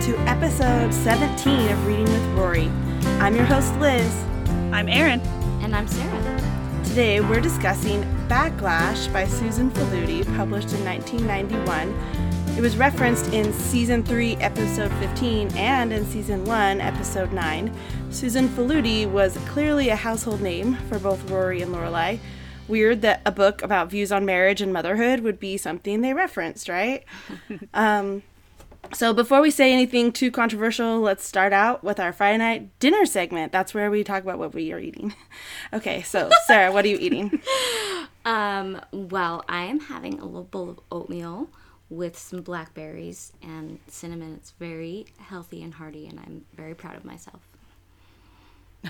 welcome to episode 17 of Reading with Rory. I'm your host, Liz. I'm Erin. And I'm Sarah. Today we're discussing Backlash by Susan Faludi, published in 1991. It was referenced in season 3, episode 15, and in season 1, episode 9. Susan Faludi was clearly a household name for both Rory and Lorelai. Weird that a book about views on marriage and motherhood would be something they referenced, right? um, so before we say anything too controversial, let's start out with our Friday night dinner segment. That's where we talk about what we are eating. Okay, so Sarah, what are you eating? Um, well, I am having a little bowl of oatmeal with some blackberries and cinnamon. It's very healthy and hearty, and I'm very proud of myself.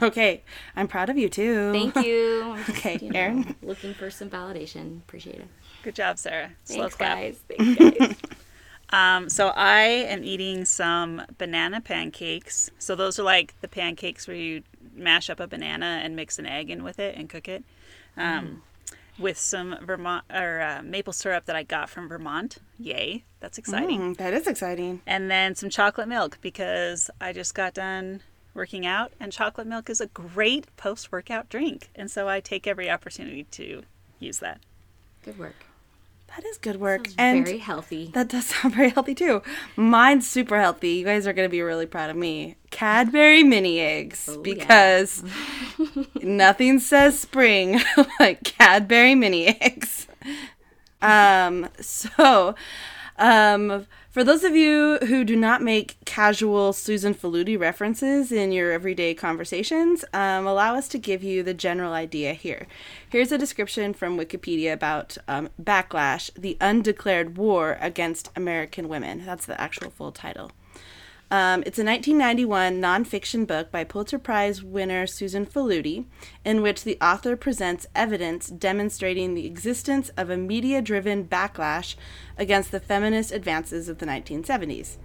Okay, I'm proud of you too. Thank you. Just, Okay, you know, Erin? Looking for some validation. Appreciate it. Good job, Sarah. Slow Thanks, clap. guys. Thanks, guys. Um, so I am eating some banana pancakes. So those are like the pancakes where you mash up a banana and mix an egg in with it and cook it, um, with some Vermont or uh, maple syrup that I got from Vermont. Yay, that's exciting. Mm, that is exciting. And then some chocolate milk because I just got done working out, and chocolate milk is a great post-workout drink, and so I take every opportunity to use that. Good work. That is good work. Sounds and very healthy. that does sound very healthy too. Mine's super healthy. You guys are going to be really proud of me. Cadbury mini eggs Oh, yeah. because nothing says spring like Cadbury mini eggs. Um so um for those of you who do not make casual Susan Faludi references in your everyday conversations, um, allow us to give you the general idea here. Here's a description from Wikipedia about um, Backlash, the undeclared war against American women. That's the actual full title. Um, it's a 1991 nonfiction book by Pulitzer Prize winner Susan Faludi, in which the author presents evidence demonstrating the existence of a media driven backlash against the feminist advances of the 1970s.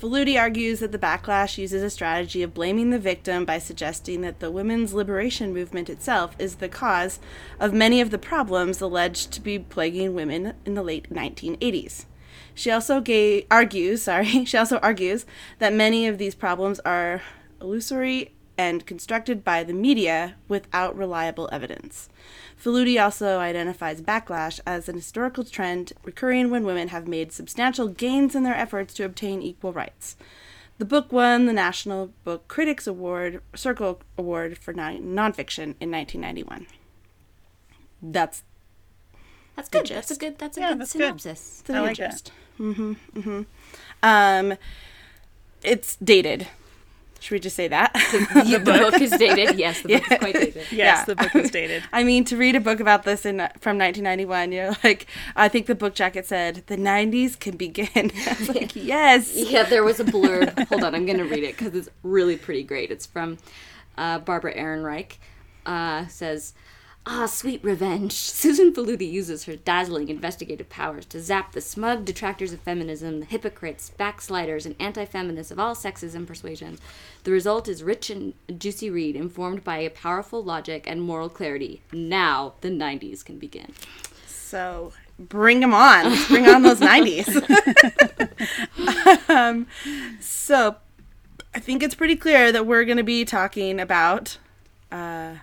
Faludi argues that the backlash uses a strategy of blaming the victim by suggesting that the women's liberation movement itself is the cause of many of the problems alleged to be plaguing women in the late 1980s. She also ga- argues, sorry, she also argues that many of these problems are illusory and constructed by the media without reliable evidence. Faludi also identifies backlash as an historical trend recurring when women have made substantial gains in their efforts to obtain equal rights. The book won the National Book Critics Award, Circle Award for nonfiction in 1991. That's That's good. gist. That's a good. That's a Yeah, good that's good. synopsis. the I like gist. Mm-hmm. Mm-hmm. Um, it's dated. Should we just say that? the, book. is dated. Yes, the book Yeah. is quite dated. Yes, Yeah. the book is dated. I mean, to read a book about this in from 1991, you're like, I think the book jacket said the 90s can begin. Like, yes. Yeah, there was a blurb. Hold on, I'm going to read it because it's really pretty great. It's from uh, Barbara Ehrenreich. Uh, says, Ah, sweet revenge. Susan Faludi uses her dazzling investigative powers to zap the smug detractors of feminism, the hypocrites, backsliders, and anti feminists of all sexes and persuasions. The result is rich and juicy read, informed by a powerful logic and moral clarity. Now the 90s can begin. So bring them on. Let's bring on those 90s. um, so I think it's pretty clear that we're going to be talking about uh,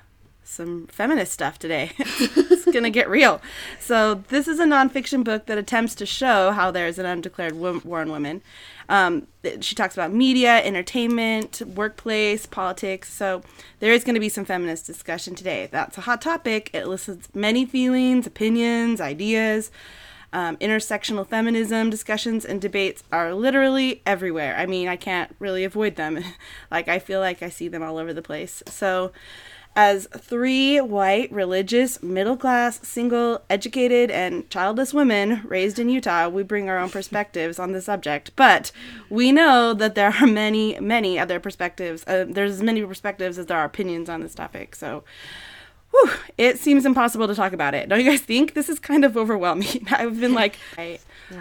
some feminist stuff today. it's going to get real. So this is a nonfiction book that attempts to show how there's an undeclared war on women. Um, she talks about media, entertainment, workplace, politics. So there is going to be some feminist discussion today. That's a hot topic. It elicits many feelings, opinions, ideas. Um, intersectional feminism discussions and debates are literally everywhere. I mean, I can't really avoid them. like, I feel like I see them all over the place. So, as three white, religious, middle class, single, educated, and childless women raised in Utah, we bring our own perspectives on the subject. But we know that there are many, many other perspectives. Uh, there's as many perspectives as there are opinions on this topic. So, whew, it seems impossible to talk about it. Don't you guys think? This is kind of overwhelming. I've been like, I,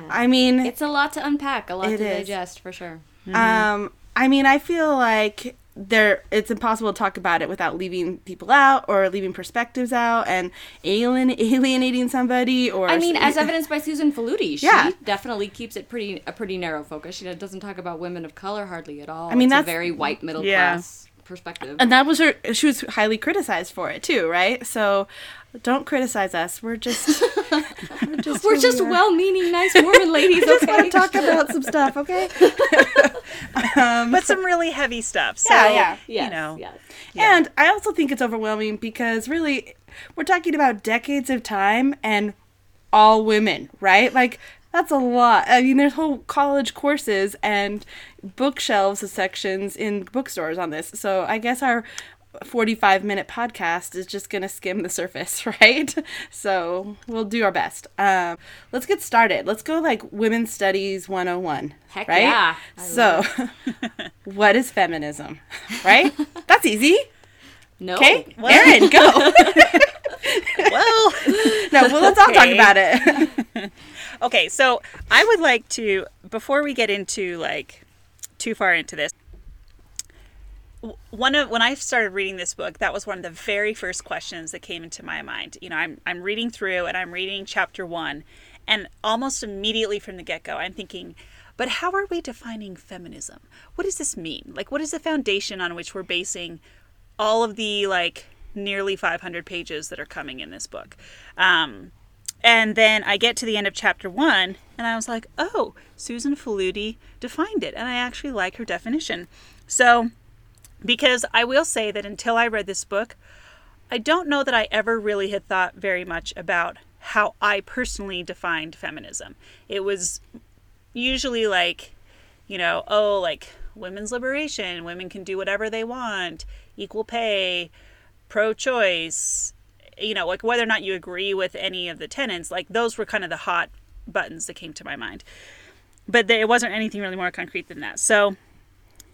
I mean, It's a lot to unpack, a lot to is. digest for sure. um, I mean, I feel like there it's impossible to talk about it without leaving people out or leaving perspectives out and alien alienating somebody or I mean, as evidenced by Susan Faludi, she Yeah. definitely keeps it pretty a pretty narrow focus. She doesn't talk about women of color hardly at all. I mean, it's that's- a very white middle Yeah. class perspective. and that was her she was highly criticized for it too right so don't criticize us we're just we're just, We're just we well-meaning, nice Mormon ladies. just okay, want to talk about some stuff okay um, but some really heavy stuff. So, Yeah, yeah. Yes, you know, yes. And I also think it's overwhelming because really, we're talking about decades of time and all women, right? Like, that's a lot. I mean, there's whole college courses and bookshelves of sections in bookstores on this. So I guess our 45 minute podcast is just going to skim the surface, right? So we'll do our best. Um, let's get started. Let's go like Women's Studies 101. Heck right? yeah. I So, what is feminism? Right? That's easy. No. Okay, Erin, go. well, no, well, let's all talk about it. okay. So I would like to, before we get into like too far into this, one of when I started reading this book, that was one of the very first questions that came into my mind. You know, I'm I'm reading through and I'm reading chapter one, and almost immediately from the get go, I'm thinking. But how are we defining feminism? What does this mean? Like, what is the foundation on which we're basing all of the like nearly 500 pages that are coming in this book. Um, and then I get to the end of chapter one, and I was like, oh, Susan Faludi defined it, and I actually like her definition. So, because I will say that until I read this book, I don't know that I ever really had thought very much about how I personally defined feminism. It was usually like, you know, oh, like women's liberation, women can do whatever they want, equal pay, pro choice, you know, like whether or not you agree with any of the tenets, like those were kind of the hot buttons that came to my mind. But there, it wasn't anything really more concrete than that. So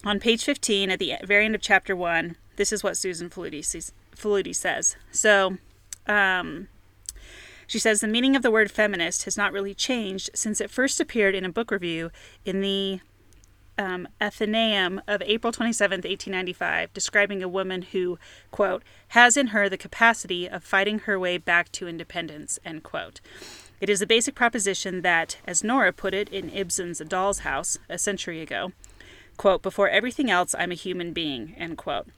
on page 15, at the very end of chapter one, this is what Susan Faludi, says. So, um, she says the meaning of the word feminist has not really changed since it first appeared in a book review in the um, Athenaeum of April 27, 1895, describing a woman who, quote, has in her the capacity of fighting her way back to independence, end quote. It is a basic proposition that, as Nora put it in Ibsen's A Doll's House a century ago, quote, before everything else, I'm a human being, end quote.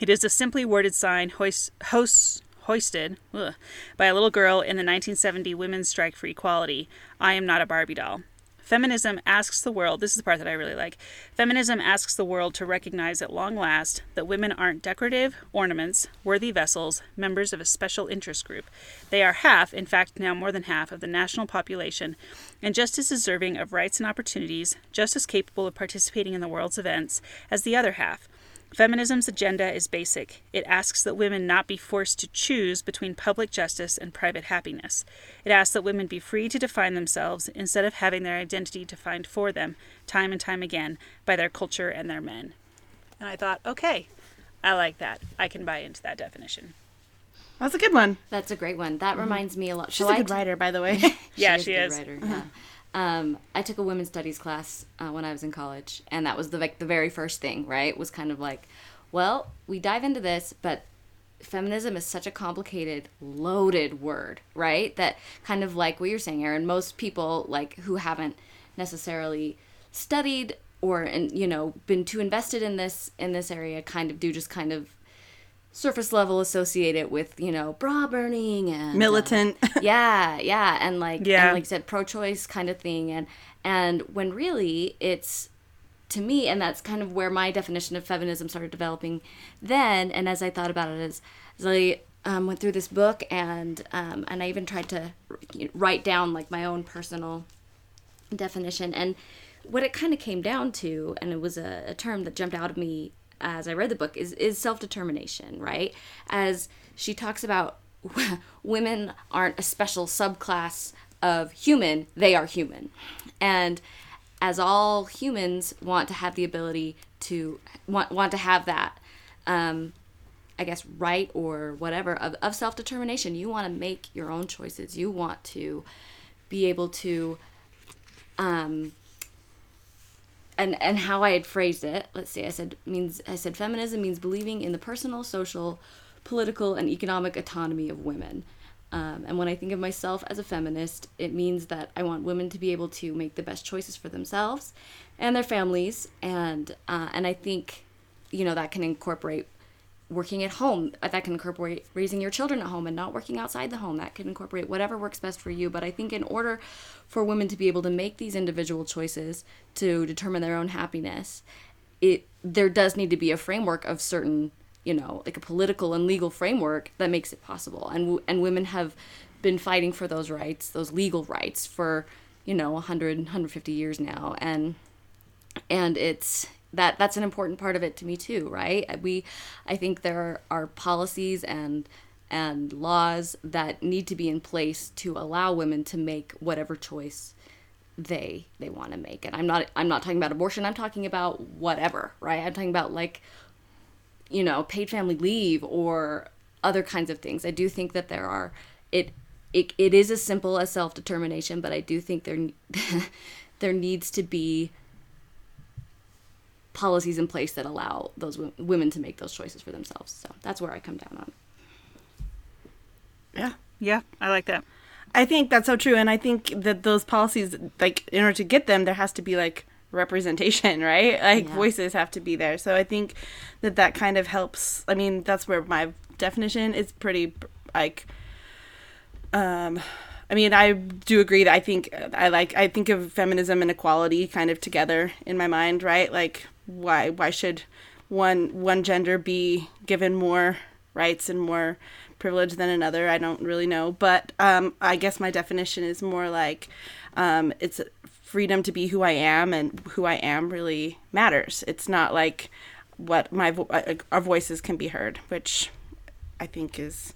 It is a simply worded sign hoist, hoisted ugh, by a little girl in the 1970 women's strike for equality. I am not a Barbie doll. Feminism asks the world, this is the part that I really like. Feminism asks the world to recognize at long last that women aren't decorative ornaments, worthy vessels, members of a special interest group. They are half, in fact, now more than half, of the national population, and just as deserving of rights and opportunities, just as capable of participating in the world's events as the other half. Feminism's agenda is basic. It asks that women not be forced to choose between public justice and private happiness. It asks that women be free to define themselves instead of having their identity defined for them, time and time again, by their culture and their men. And I thought, okay, I like that. I can buy into that definition. That's a good one. That's a great one. That mm-hmm. reminds me a lot. She's so a good I- writer, by the way. Yeah, is she a good is. Writer, uh-huh. yeah. Um, I took a women's studies class uh, when I was in college, and that was the like the very first thing. Right, was kind of like, well, we dive into this, but feminism is such a complicated, loaded word, right? That kind of like what you're saying, Erin. Most people like who haven't necessarily studied or and you know been too invested in this in this area kind of do just kind of surface level associate it with you know bra burning and uh, Militant. yeah yeah and like Yeah. and like I said pro-choice kind of thing and and when really it's to me and that's kind of where my definition of feminism started developing then and as i thought about it as, as i um, went through this book and um, and i even tried to write down like my own personal definition and what it kind of came down to and it was a, a term that jumped out of me as i read the book is, is self-determination right as she talks about women aren't a special subclass of human they are human and as all humans want to have the ability to want, want to have that um, I guess, right or whatever of, of self determination. You want to make your own choices. You want to be able to, um, and and how I had phrased it. Let's see. I said means I said feminism means believing in the personal, social, political, and economic autonomy of women. Um, and when I think of myself as a feminist, it means that I want women to be able to make the best choices for themselves and their families, and uh, and I think, you know, that can incorporate working at home. That can incorporate raising your children at home and not working outside the home. That can incorporate whatever works best for you. But I think in order for women to be able to make these individual choices to determine their own happiness, it there does need to be a framework of certain you know like a political and legal framework that makes it possible and and women have been fighting for those rights those legal rights for you know 100 150 years now and and it's that that's an important part of it to me too right? We i think there are policies and and laws that need to be in place to allow women to make whatever choice they they want to make. And i'm not i'm not talking about abortion i'm talking about whatever right? I'm talking about like you know, paid family leave or other kinds of things. I do think that there are it it, it is as simple as self determination, but I do think there there needs to be policies in place that allow those w- women to make those choices for themselves. So that's where I come down on. Yeah. Yeah, I like that. I think that's so true, and I think that those policies, like, in order to get them, there has to be like representation, right? Like Yeah. voices have to be there. So I think that that kind of helps. I mean, that's where my definition is pretty like um I mean, I do agree that I think I like I think of feminism and equality kind of together in my mind, right? Like why why should one one gender be given more rights and more privilege than another? I don't really know, but um I guess my definition is more like um it's freedom to be who I am and who I am really matters. It's not like what my vo- uh, our voices can be heard, which I think is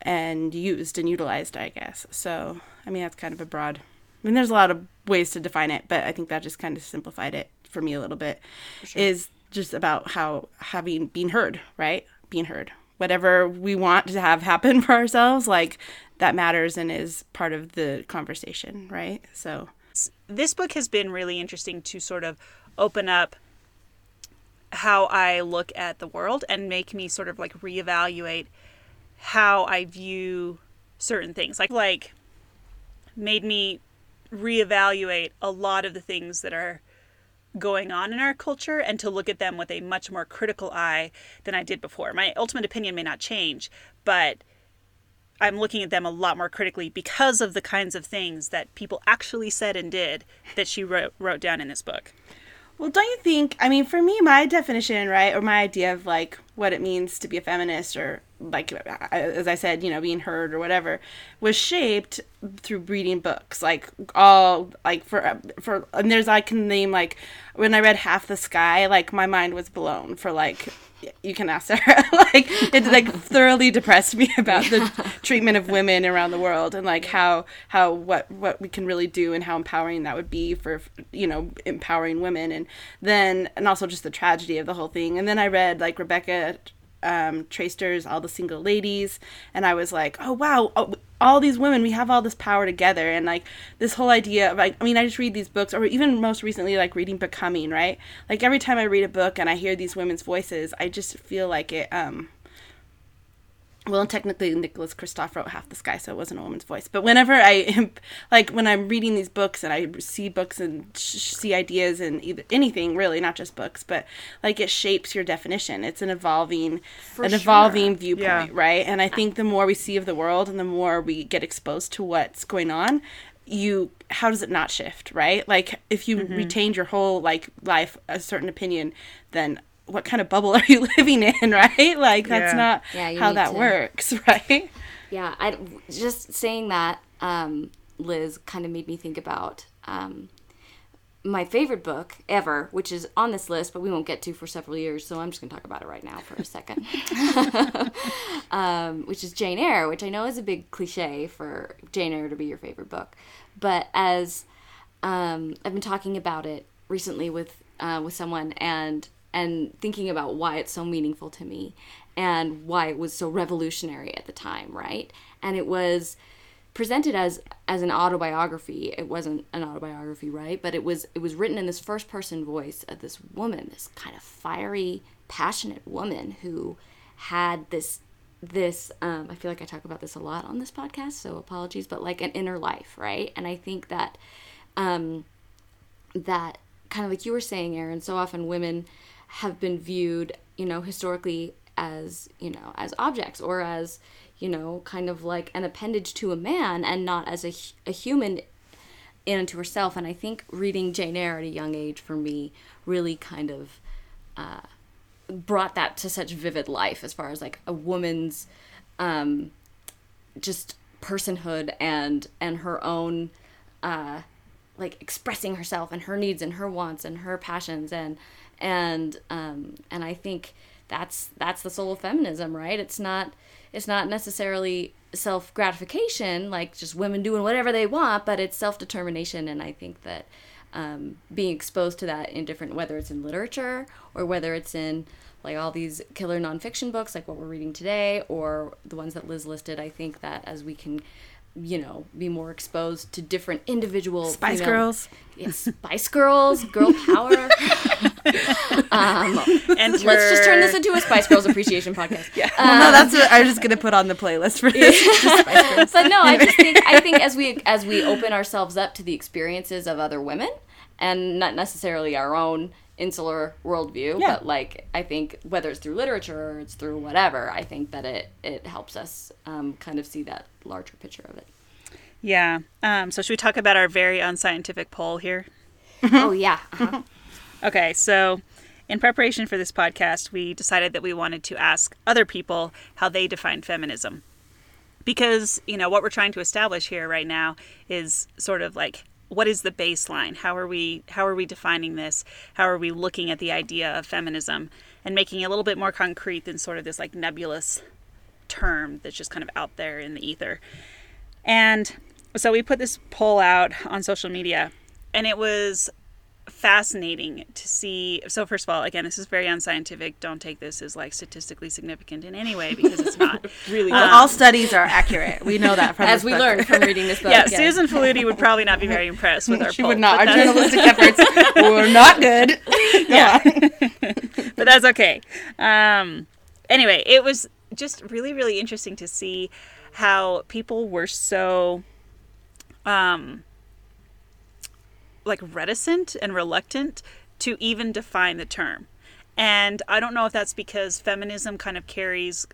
and used and utilized, I guess. So, I mean, that's kind of a broad. I mean, there's a lot of ways to define it, but I think that just kind of simplified it for me a little bit. Is just about how having being heard, right? Being heard. Whatever we want to have happen for ourselves, like that matters and is part of the conversation, right? So, this book has been really interesting to sort of open up how I look at the world and make me sort of like reevaluate how I view certain things. Like like made me reevaluate a lot of the things that are going on in our culture and to look at them with a much more critical eye than I did before. My ultimate opinion may not change, but I'm looking at them a lot more critically because of the kinds of things that people actually said and did that she wrote wrote down in this book. Well, don't you think? I mean, for me, my definition, right, or my idea of like what it means to be a feminist, or like as I said, you know, being heard or whatever, was shaped through reading books. Like all like for for and there's I can name like when I read Half the Sky, like my mind was blown for like you can ask Sarah. like it like thoroughly depressed me about the treatment of women around the world and like how how what what we can really do and how empowering that would be for you know empowering women and then and also just the tragedy of the whole thing. And then I read like Rebecca um, Traister's All the Single Ladies, and I was like, oh wow, oh, all these women, we have all this power together, and like this whole idea of like, I mean, I just read these books, or even most recently, like reading Becoming, right? Like every time I read a book and I hear these women's voices, I just feel like it. um well, technically, Nicholas Kristof wrote Half the Sky, so it wasn't a woman's voice. But whenever I am, like, when I'm reading these books and I see books and sh- see ideas and either, anything really, not just books, but like it shapes your definition. It's an evolving, For an sure. evolving viewpoint, Yeah. right? And I think the more we see of the world and the more we get exposed to what's going on, you how does it not shift, right? Like if you mm-hmm. retained your whole like life a certain opinion, then what kind of bubble are you living in, right? Like that's Yeah. not Yeah, how that to- works, right? Yeah, I just saying that, um, Liz, kind of made me think about um, my favorite book ever, which is on this list, but we won't get to for several years. So I'm just going to talk about it right now for a second, um, which is Jane Eyre, which I know is a big cliche for Jane Eyre to be your favorite book, but as um, I've been talking about it recently with uh, with someone and and thinking about why it's so meaningful to me and why it was so revolutionary at the time, right? And it was presented as as an autobiography. It wasn't an autobiography, right? But it was it was written in this first person voice of this woman, this kind of fiery, passionate woman who had this this um, I feel like I talk about this a lot on this podcast, so apologies, but like an inner life, right? And I think that um, that kind of like you were saying, Erin, so often women have been viewed, you know, historically as you know as objects or as you know kind of like an appendage to a man and not as a, a human in and to herself. And i think reading jane eyre at a young age for me really kind of uh, brought that to such vivid life as far as like a woman's um, just personhood and and her own uh, like expressing herself and her needs and her wants and her passions and and um, and I think that's that's the soul of feminism, right? It's not it's not necessarily self gratification, like just women doing whatever they want, but it's self determination, and I think that um, being exposed to that in different whether it's in literature or whether it's in like all these killer nonfiction books like what we're reading today or the ones that Liz listed, I think that as we can you know, be more exposed to different individual Spice female- Girls. Yes, Spice Girls, girl power. um, Enter, let's just turn this into a Spice Girls appreciation podcast. Yeah. Well, no, that's what I was just gonna put on the playlist for this. but no, I just think I think as we as we open ourselves up to the experiences of other women and not necessarily our own insular worldview, Yeah. but like I think whether it's through literature or it's through whatever, I think that it it helps us um, kind of see that larger picture of it. Yeah. Um, so should we talk about our very unscientific poll here? oh yeah. Uh-huh. Okay, so in preparation for this podcast, we decided that we wanted to ask other people how they define feminism. Because, you know, what we're trying to establish here right now is sort of like what is the baseline? How are we how are we defining this? How are we looking at the idea of feminism and making it a little bit more concrete than sort of this like nebulous term that's just kind of out there in the ether. And so we put this poll out on social media, and it was fascinating to see. So, first of all, again, this is very unscientific. Don't take this as like statistically significant in any way because it's not. really. Well, all studies are accurate. We know that from as this we book. learned from reading this book. yeah, Susan Faludi would probably not be very impressed with our She poll, would not. Our journalistic efforts were not good. yeah. but that's okay. Um, anyway, it was just really, really interesting to see how people were so, um, like reticent and reluctant to even define the term. And I don't know if that's because feminism kind of carries,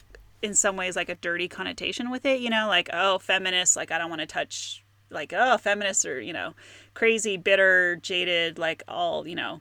in some ways, like a dirty connotation with it. You know, like oh, feminists, like I don't want to touch, like oh, feminists are you know, crazy, bitter, jaded, like all you know,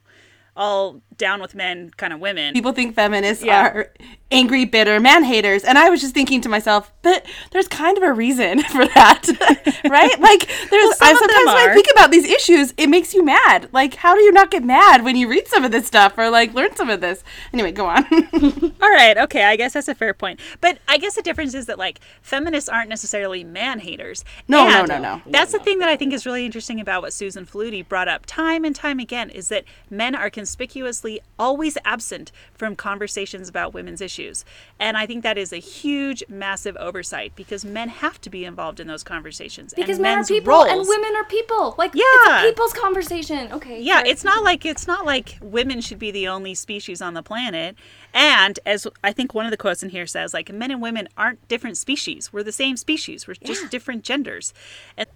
all down with men kind of women. People think feminists Yeah. are angry, bitter man haters, and I was just thinking to myself, but there's kind of a reason for that, right? Like, there's. some I of them sometimes when I think about these issues, it makes you mad. Like, how do you not get mad when you read some of this stuff or like learn some of this? Anyway, go on. All right, okay, I guess that's a fair point. But I guess the difference is that like feminists aren't necessarily man haters. No, no, And no, no. That's the thing that I think is really interesting about what Susan Faludi brought up time and time again is that men are conspicuously always absent from conversations about women's issues. And I think that is a huge, massive oversight because men have to be involved in those conversations. and because men are people and women are people. Like Yeah. it's a people's conversation. Okay. yeah, sorry. it's not like it's not like women should be the only species on the planet. And as I think one of the quotes in here says, like men and women aren't different species. We're the same species. We're just Yeah. different genders. And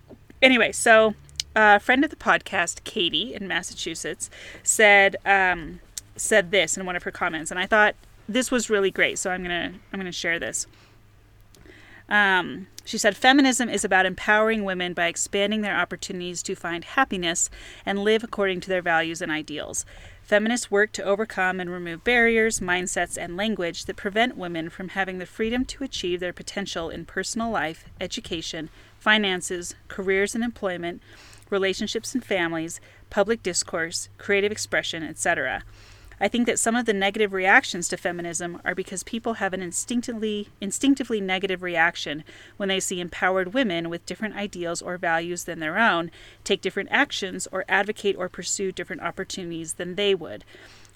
anyway, so a friend of the podcast, Katie in Massachusetts, said um, said this in one of her comments, and I thought this was really great. So I'm gonna I'm gonna share this. Um, she said, Feminism is about empowering women by expanding their opportunities to find happiness and live according to their values and ideals. Feminists work to overcome and remove barriers, mindsets, and language that prevent women from having the freedom to achieve their potential in personal life, education, finances, careers and employment, relationships and families, public discourse, creative expression, etc. I think that some of the negative reactions to feminism are because people have an instinctively instinctively negative reaction when they see empowered women with different ideals or values than their own take different actions or advocate or pursue different opportunities than they would.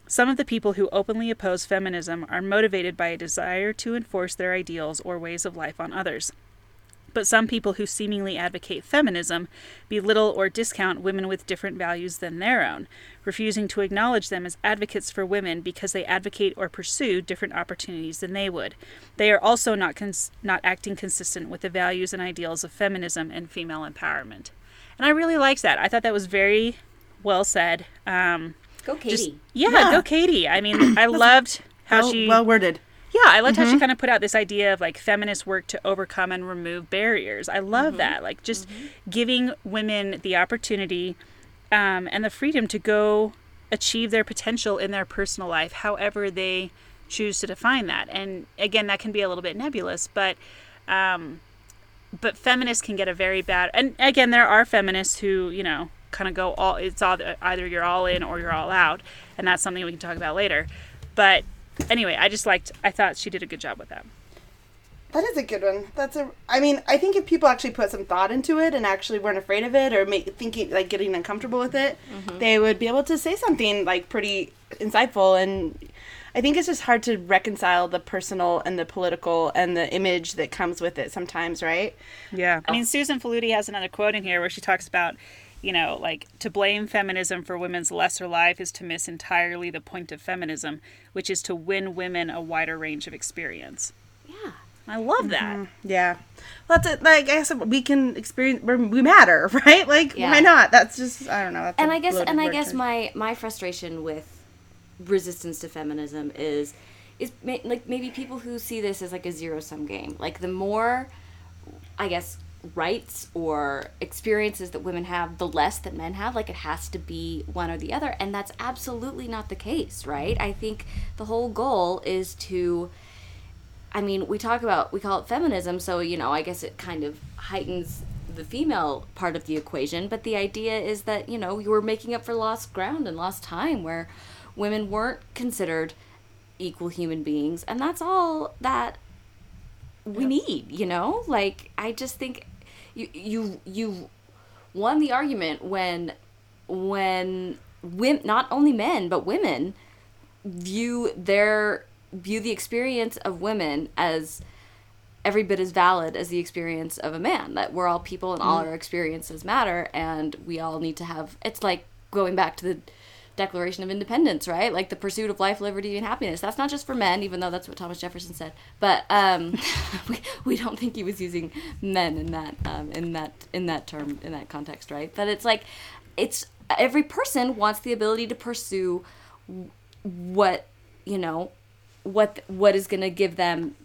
Some of the people who openly oppose feminism are motivated by a desire to enforce their ideals or ways of life on others. But some people who seemingly advocate feminism belittle or discount women with different values than their own, refusing to acknowledge them as advocates for women because they advocate or pursue different opportunities than they would. They are also not cons- not acting consistent with the values and ideals of feminism and female empowerment. And I really liked that. I thought that was very well said. Um, Go, Katie. just yeah, Yeah. go Katie. I mean, I loved how well, she well worded. Yeah, I liked how she kind of put out this idea of like feminist work to overcome and remove barriers. I love that. Like just giving women the opportunity um, and the freedom to go achieve their potential in their personal life, however they choose to define that. And again, that can be a little bit nebulous, but um, but feminists can get a very bad. And again, there are feminists who you know kind of go all. It's all either you're all in or you're all out, and that's something we can talk about later. But anyway, I just liked. I thought she did a good job with that. That is a good one. That's a. I mean, I think if people actually put some thought into it and actually weren't afraid of it or make thinking like getting uncomfortable with it, mm-hmm. they would be able to say something like pretty insightful. And I think it's just hard to reconcile the personal and the political and the image that comes with it sometimes, right? Yeah. I mean, Susan Faludi has another quote in here where she talks about, you know, like to blame feminism for women's lesser life is to miss entirely the point of feminism, which is to win women a wider range of experience. yeah. I love that. Mm-hmm. Yeah. Well, that's it. Like I guess we can experience. We're, we matter, right? Like Yeah. why not? That's just I don't know. That's and I guess and I guess to- my my frustration with resistance to feminism is is ma- like maybe people who see this as like a zero sum game. Like the more I guess rights or experiences that women have, the less that men have. Like it has to be one or the other, and that's absolutely not the case, right? I think the whole goal is to I mean, we talk about we call it feminism, so you know, I guess it kind of heightens the female part of the equation, but the idea is that, you know, you were making up for lost ground and lost time where women weren't considered equal human beings, and that's all that we need, you know? Like I just think you you you won the argument when when women, not only men, but women view their view the experience of women as every bit as valid as the experience of a man that we're all people and all mm-hmm. our experiences matter and we all need to have it's like going back to the declaration of independence right? Like the pursuit of life liberty and happiness. That's not just for men even though that's what thomas jefferson said. But um we, we don't think he was using men in that um in that in that term in that context right? But it's like it's every person wants the ability to pursue what you know what what is going to give them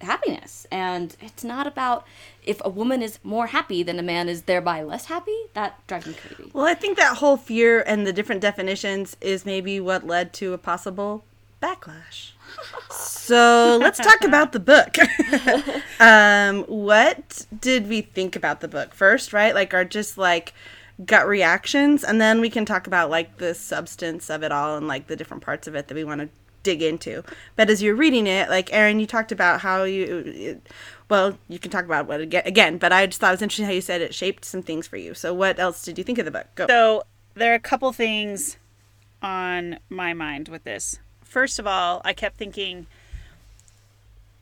happiness and it's not about if a woman is more happy than a man is thereby less happy that drives me crazy Well, I think that whole fear and the different definitions is maybe what led to a possible backlash. So let's talk about the book. um, what did we think about the book first, right? Like, are just like gut reactions, and then we can talk about like the substance of it all and like the different parts of it that we want to dig into. But as you're reading it, like Erin, you talked about how you. It, well, you can talk about what again, but I just thought it was interesting how you said it shaped some things for you. So, what else did you think of the book? Go. So there are a couple things on my mind with this. First of all, I kept thinking,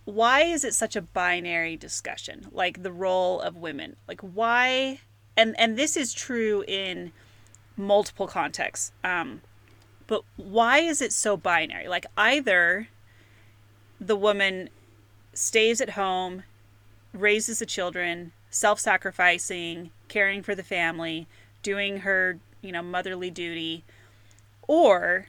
why is it such a binary discussion? Like the role of women. Like why and and this is true in multiple contexts. Um but why is it so binary? Like either the woman stays at home, raises the children, self-sacrificing, caring for the family, doing her, you know, motherly duty, or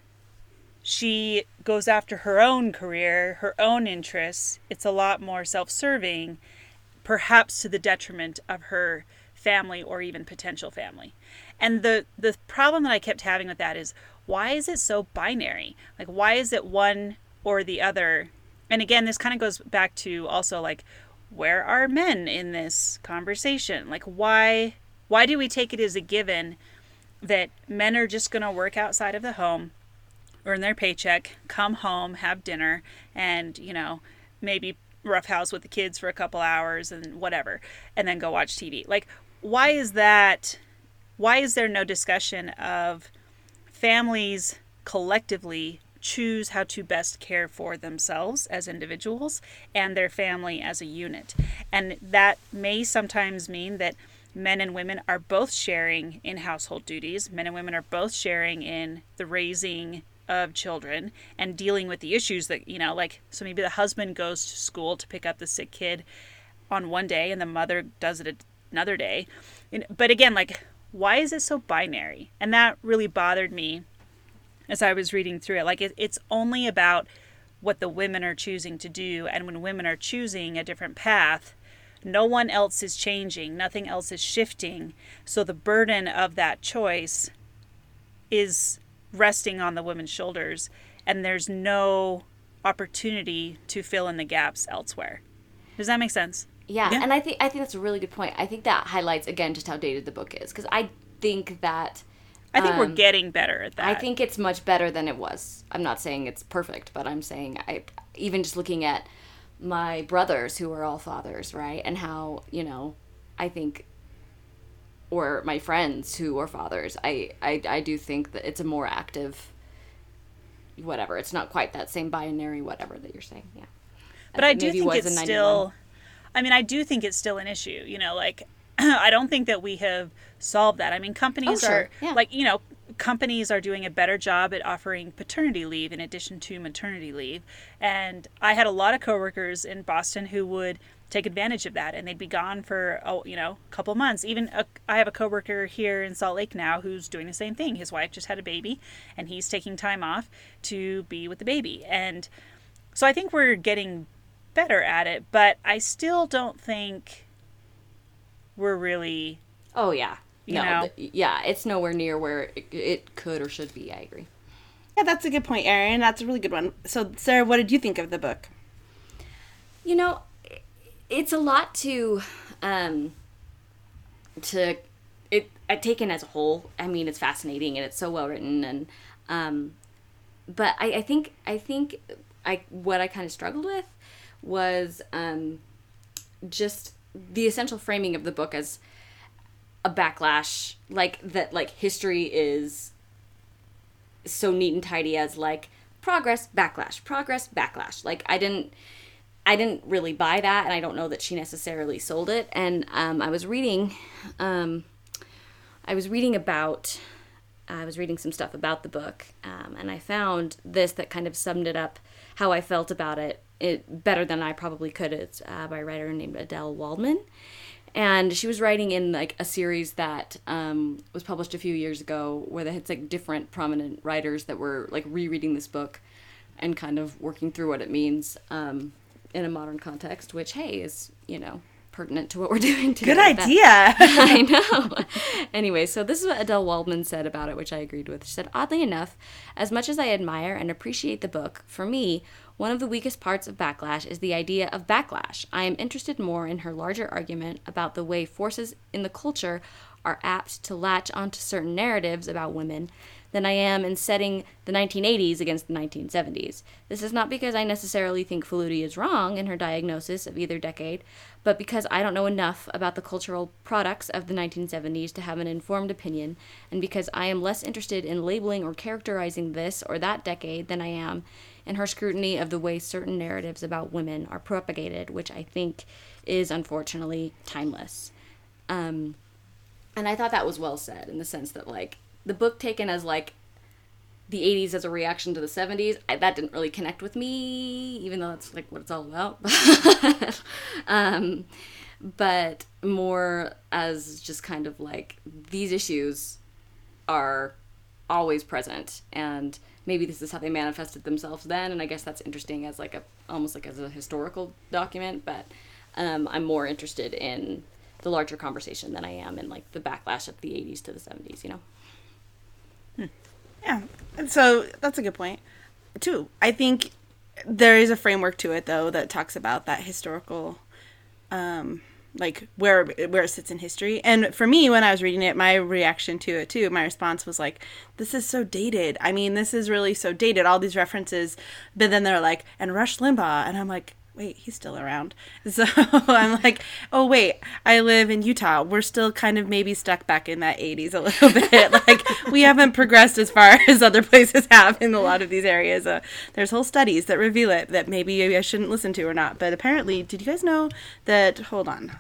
she goes after her own career, her own interests. It's a lot more self-serving, perhaps to the detriment of her family or even potential family. And the the problem that I kept having with that is why is it so binary? Like why is it one or the other? And again, this kind of goes back to also like where are men in this conversation? Like why why do we take it as a given that men are just going to work outside of the home, earn their paycheck, come home, have dinner, and, you know, maybe roughhouse with the kids for a couple hours and whatever, and then go watch TV. Like, why is that? Why is there no discussion of families collectively choose how to best care for themselves as individuals and their family as a unit. And that may sometimes mean that men and women are both sharing in household duties. Men and women are both sharing in the raising of children and dealing with the issues that, you know, like, so maybe the husband goes to school to pick up the sick kid on one day and the mother does it another day. But again, like, why is it so binary? And that really bothered me as I was reading through it. Like, it, it's only about what the women are choosing to do. And when women are choosing a different path, no one else is changing, nothing else is shifting. So the burden of that choice is resting on the women's shoulders, and there's no opportunity to fill in the gaps elsewhere. Does that make sense? Yeah, Yeah. and I think I think that's a really good point. I think that highlights again just how dated the book is because I think that I think we're Um, getting better at that. I think it's much better than it was. I'm not saying it's perfect, but I'm saying I even just looking at my brothers who are all fathers, right? And how, you know, I think or my friends who are fathers, I I, I do think that it's a more active whatever. It's not quite that same binary whatever that you're saying. Yeah. but I think do think it's in 91. still. I mean, I do think it's still an issue. You know, like I don't think that we have solved that. I mean, companies Oh, sure. are Yeah. like you know, companies are doing a better job at offering paternity leave in addition to maternity leave. And I had a lot of coworkers in Boston who would take advantage of that, and they'd be gone for oh, you know, a couple months. Even a, I have a coworker here in Salt Lake now who's doing the same thing. His wife just had a baby, and he's taking time off to be with the baby. And so I think we're getting better at it, but I still don't think we're really Oh yeah. You no, know? th- yeah, it's nowhere near where it, it could or should be. I agree. Yeah, that's a good point, Erin. That's a really good one. So, Sarah, what did you think of the book? You know, it's a lot to um to it uh, taken as a whole. I mean, it's fascinating and it's so well written and um but I, I think I think I what I kind of struggled with was um just the essential framing of the book as a backlash like that like history is so neat and tidy as like progress backlash progress backlash. Like i didn't i didn't really buy that and i don't know that she necessarily sold it. And um, i was reading um, i was reading about i was reading some stuff about the book um, and i found this that kind of summed it up how i felt about it, it better than i probably could it's uh, by a writer named adelle waldman and she was writing in like a series that um, was published a few years ago where they had like different prominent writers that were like rereading this book and kind of working through what it means um, in a modern context which hey is you know pertinent to what we're doing today Good idea. I know. anyway, so this is what Adelle Waldman said about it, which I agreed with. She said, Oddly enough, as much as I admire and appreciate the book, for me, one of the weakest parts of Backlash is the idea of backlash. I am interested more in her larger argument about the way forces in the culture are apt to latch onto certain narratives about women than I am in setting the 1980s against the 1970s. This is not because I necessarily think Faludi is wrong in her diagnosis of either decade, but because I don't know enough about the cultural products of the 1970s to have an informed opinion, and because I am less interested in labeling or characterizing this or that decade than I am in her scrutiny of the way certain narratives about women are propagated, which I think is unfortunately timeless. Um, and I thought that was well said in the sense that like the book taken as like the 80s as a reaction to the 70s I, that didn't really connect with me even though that's like what it's all about. Um, but more as just kind of like these issues are always present and maybe this is how they manifested themselves then and i guess that's interesting as like a almost like as a historical document but um, i'm more interested in the larger conversation than i am in like the backlash of the 80s to the 70s you know Yeah. So that's a good point. Too. I think there is a framework to it though that talks about that historical um like where where it sits in history. And for me when I was reading it, my reaction to it too, my response was like this is so dated. I mean, this is really so dated all these references, but then they're like and Rush Limbaugh and I'm like wait, he's still around. So I'm like, oh wait, I live in Utah. We're still kind of maybe stuck back in that 80s a little bit. like we haven't progressed as far as other places have in a lot of these areas. Uh, there's whole studies that reveal it that maybe I shouldn't listen to or not. But apparently, did you guys know that? Hold on.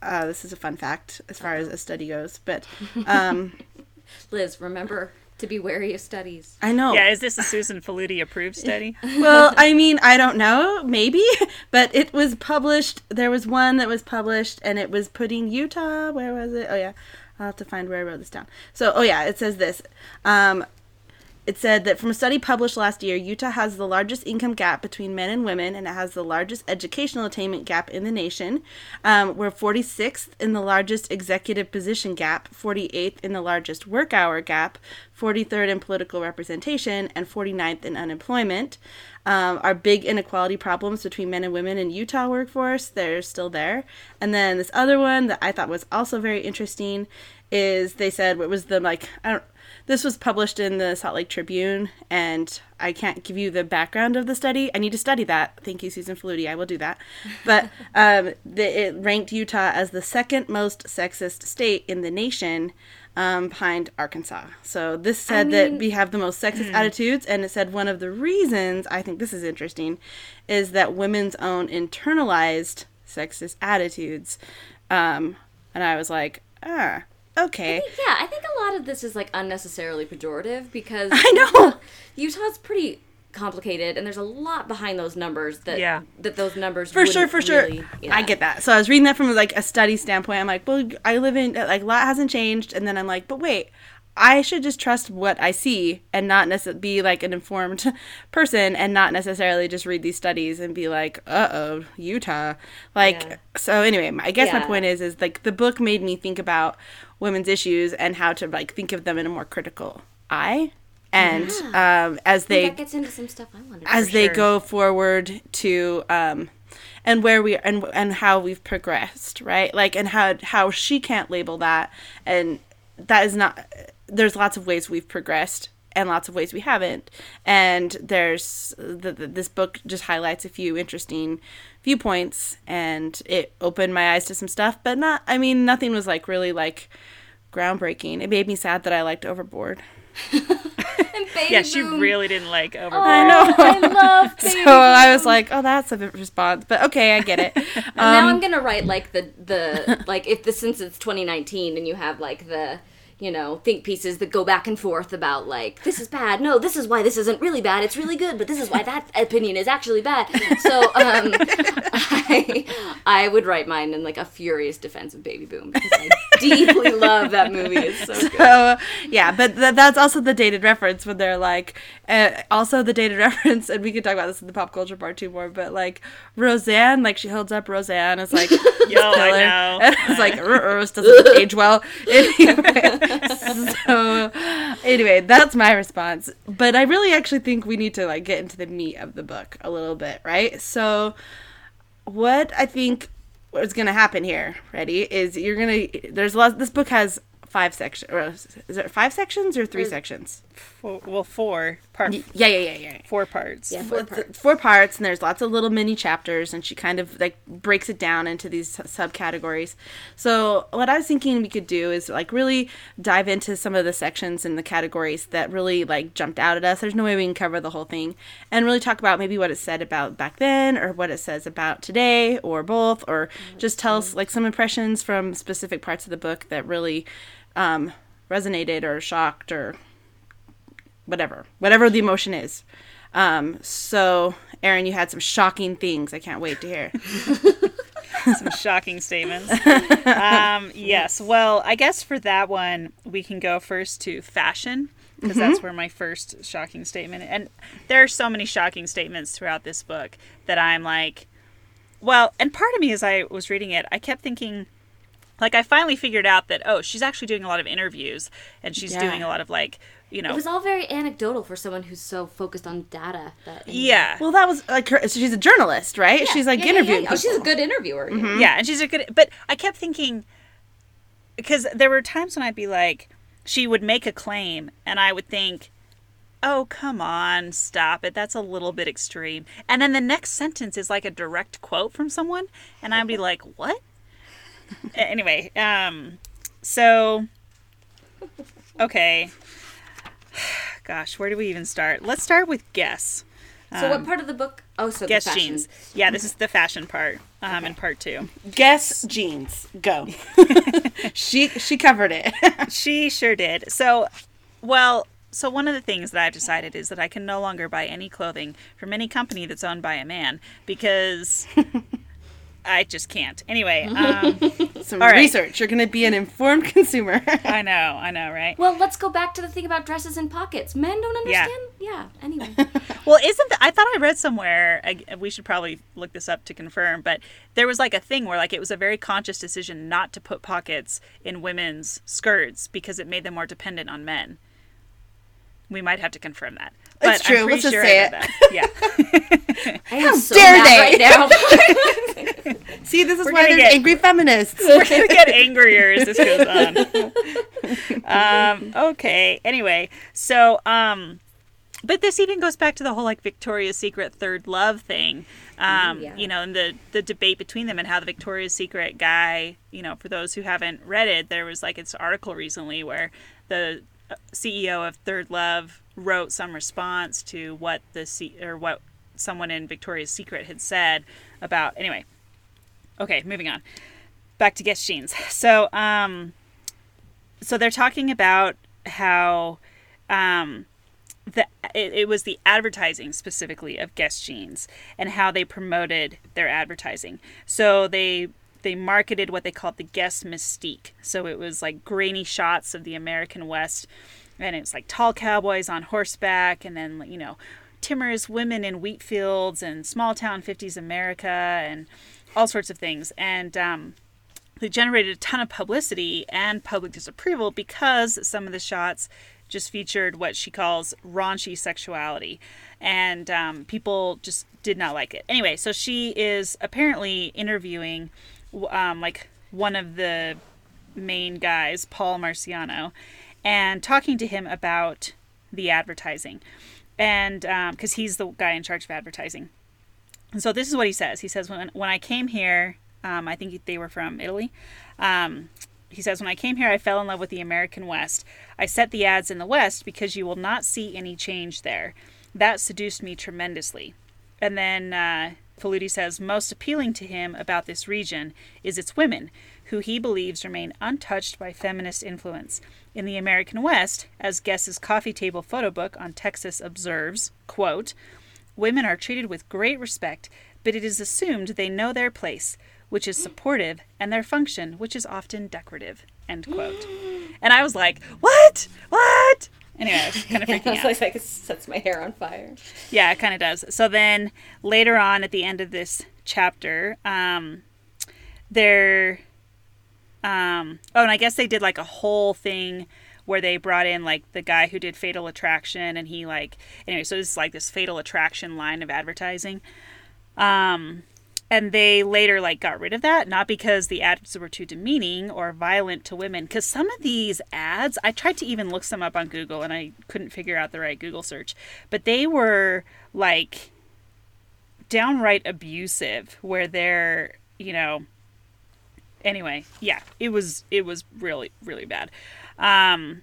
Uh, this is a fun fact as far as a study goes, but um, Liz, remember to be wary of studies. I know. Yeah, is this a Susan Faludi approved study? well, I mean, I don't know, maybe, but it was published. There was one that was published, and it was putting Utah. Where was it? Oh yeah, I'll have to find where I wrote this down. So, oh yeah, it says this. Um, it said that from a study published last year, Utah has the largest income gap between men and women, and it has the largest educational attainment gap in the nation. Um, we're 46th in the largest executive position gap, 48th in the largest work hour gap, 43rd in political representation, and 49th in unemployment. Um, our big inequality problems between men and women in Utah workforce, they're still there. And then this other one that I thought was also very interesting is they said what was the like I don't this was published in the Salt Lake Tribune, and I can't give you the background of the study. I need to study that. Thank you, Susan Faludi. I will do that. But um, the, it ranked Utah as the second most sexist state in the nation. Um, behind Arkansas. So this said that mean- we have the most sexist attitudes, and it said one of the reasons I think this is interesting is that women's own internalized sexist attitudes. Um, and I was like, ah, okay. Yeah, I think a lot of this is like unnecessarily pejorative because I know. Utah's pretty complicated and there's a lot behind those numbers that Yeah. that those numbers for sure for sure yeah. i get that so i was reading that from like a study standpoint i'm like well i live in like a lot hasn't changed and then i'm like but wait i should just trust what i see and not necessarily be like an informed person and not necessarily just read these studies and be like uh-oh utah like Yeah. so anyway i guess my point is is like the book made me think about women's issues and how to like think of them in a more critical eye. And um as they that gets into some stuff I as they sure. go forward to um and where we and and how we've progressed right? Like and how how she can't label that. And that is not there's lots of ways we've progressed and lots of ways we haven't. And there's the, the, this book just highlights a few interesting viewpoints and it opened my eyes to some stuff but not i mean nothing was like really like groundbreaking it made me sad that i liked overboard And Baby Yeah, she Boom. really didn't like Overboard. I know. I love Baby so I was like, "Oh, that's a response," but okay, I get it. And now Um, I'm gonna write like the the like if the since it's 2019 and you have like the you know think pieces that go back and forth about like this is bad. No this is why this isn't really bad. It's really good but this is why that opinion is actually bad. So um I I would write mine in like a furious defense of Baby Boom because I deeply love that movie. It's so good. yeah, but th- that's also the dated reference when they're like, uh, also the dated reference, and we could talk about this in the pop culture part too more. But like Roseanne, like she holds up Roseanne as like Yo, I know. and it's like "Rrr, doesn't age well. Anyway, so anyway, that's my response. But I really actually think we need to like get into the meat of the book a little bit, right? So what I think is going to happen here, ready, is you're going to there's lots this book has five sections or is it five sections or three sections? Four, well, four part, Yeah, yeah, yeah, yeah. four parts. Yeah. Four Four parts. parts. four parts and there's lots of little mini chapters and she kind of like breaks it down into these subcategories so what i was thinking we could do is like really dive into some of the sections and the categories that really like jumped out at us there's no way we can cover the whole thing and really talk about maybe what it said about back then or what it says about today or both or just tell us like some impressions from specific parts of the book that really um, resonated or shocked or whatever, whatever the emotion is. Um, so, Erin, you had some shocking things. I can't wait to hear. some shocking statements. um, yes. Well, I guess for that one, we can go first to fashion because that's where my first shocking statement. And there are so many shocking statements throughout this book that I'm like, well, and part of me as I was reading it, I kept thinking. Like I finally figured out that oh she's actually doing a lot of interviews and she's Yeah. doing a lot of like you know it was all very anecdotal for someone who's so focused on data that yeah Well, that was like her. So she's a journalist, right? Yeah. she's like Yeah, yeah, yeah, interviewing yeah. Oh, she's a good interviewer yeah. Yeah, and she's a good. But I kept thinking because there were times when I'd be like, she would make a claim, and I would think, oh, come on, stop it. That's a little bit extreme. And then the next sentence is like a direct quote from someone. And I'd be like, what? Anyway, um, so, okay. Gosh, where do we even start? Let's start with guess. So what part of the book? Oh, so Guess the jeans. Yeah, this is the fashion part um, in part two. Guess jeans. Go. she she covered it. She sure did. So, well, so one of the things that I've decided is that I can no longer buy any clothing from any company that's owned by a man because I just can't. Anyway, um, Some All right. research. You're gonna be an informed consumer. I know, I know, right? Well, let's go back to the thing about dresses and pockets. Men don't understand. Yeah. Anyway. Well, isn't that, I thought I read somewhere, I, we should probably look this up to confirm, but there was like a thing where like it was a very conscious decision not to put pockets in women's skirts because it made them more dependent on men. We might have to confirm that. But It's true. I'm Let's just sure say I read that. Yeah. I am so dare mad they? right now. See, this is We're why there's get- angry feminists. We're gonna get angrier as this goes on. um, okay. Anyway, so um, but this even goes back to the whole like Victoria's Secret third love thing. Um, yeah. you know, and the the debate between them and how the Victoria's Secret guy, you know, for those who haven't read it, there was like this article recently where the uh, CEO of Third Love wrote some response to what the C- or what someone in Victoria's Secret had said about anyway. Okay, moving on. Back to Guess Jeans. So, um, so they're talking about how um, the it, it was the advertising specifically of Guess Jeans and how they promoted their advertising. So they they marketed what they called the Guess Mystique. So it was like grainy shots of the American West, and it's like tall cowboys on horseback, and then you know timorous women in wheat fields and small town 50s America and all sorts of things. And um, they generated a ton of publicity and public disapproval because some of the shots just featured what she calls raunchy sexuality. And um, people just did not like it. Anyway so she is apparently interviewing um, like one of the main guys paul marciano and talking to him about the advertising. And because he's the guy in charge of advertising and so this is what he says. He says, when, when I came here, um, I think they were from Italy. Um, he says, when I came here, I fell in love with the American West. I set the ads in the West because you will not see any change there. That seduced me tremendously. And then uh, Faludi says, most appealing to him about this region is its women, who he believes remain untouched by feminist influence. In the American West, as Guess's coffee table photo book on Texas observes, quote, Women are treated with great respect, but it is assumed they know their place, which is supportive, and their function, which is often decorative. End quote. And I was like, what? What? Anyway, I was kind of freaking out. Like, like it sets my hair on fire. Yeah, it kind of does. So then later on at the end of this chapter, um, they're, um, oh, and I guess they did like a whole thing where they brought in like the guy who did Fatal Attraction, and he like anyway. So it's like this Fatal Attraction line of advertising. Um, and they later like got rid of that not because the ads were too demeaning or violent to women because some of these ads i tried to even look some up on google and i couldn't figure out the right google search but they were like downright abusive where they're you know anyway yeah it was it was really really bad um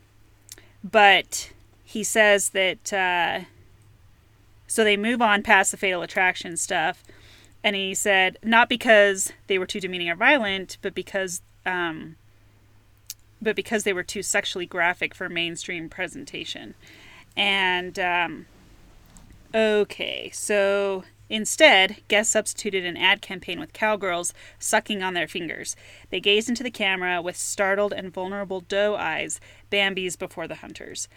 but he says that uh so they move on past the fatal attraction stuff. And he said not because they were too demeaning or violent but because um but because they were too sexually graphic for mainstream presentation. And um okay so instead guess substituted an ad campaign with cowgirls sucking on their fingers. They gazed into the camera with startled and vulnerable doe eyes Bambi's before the hunters.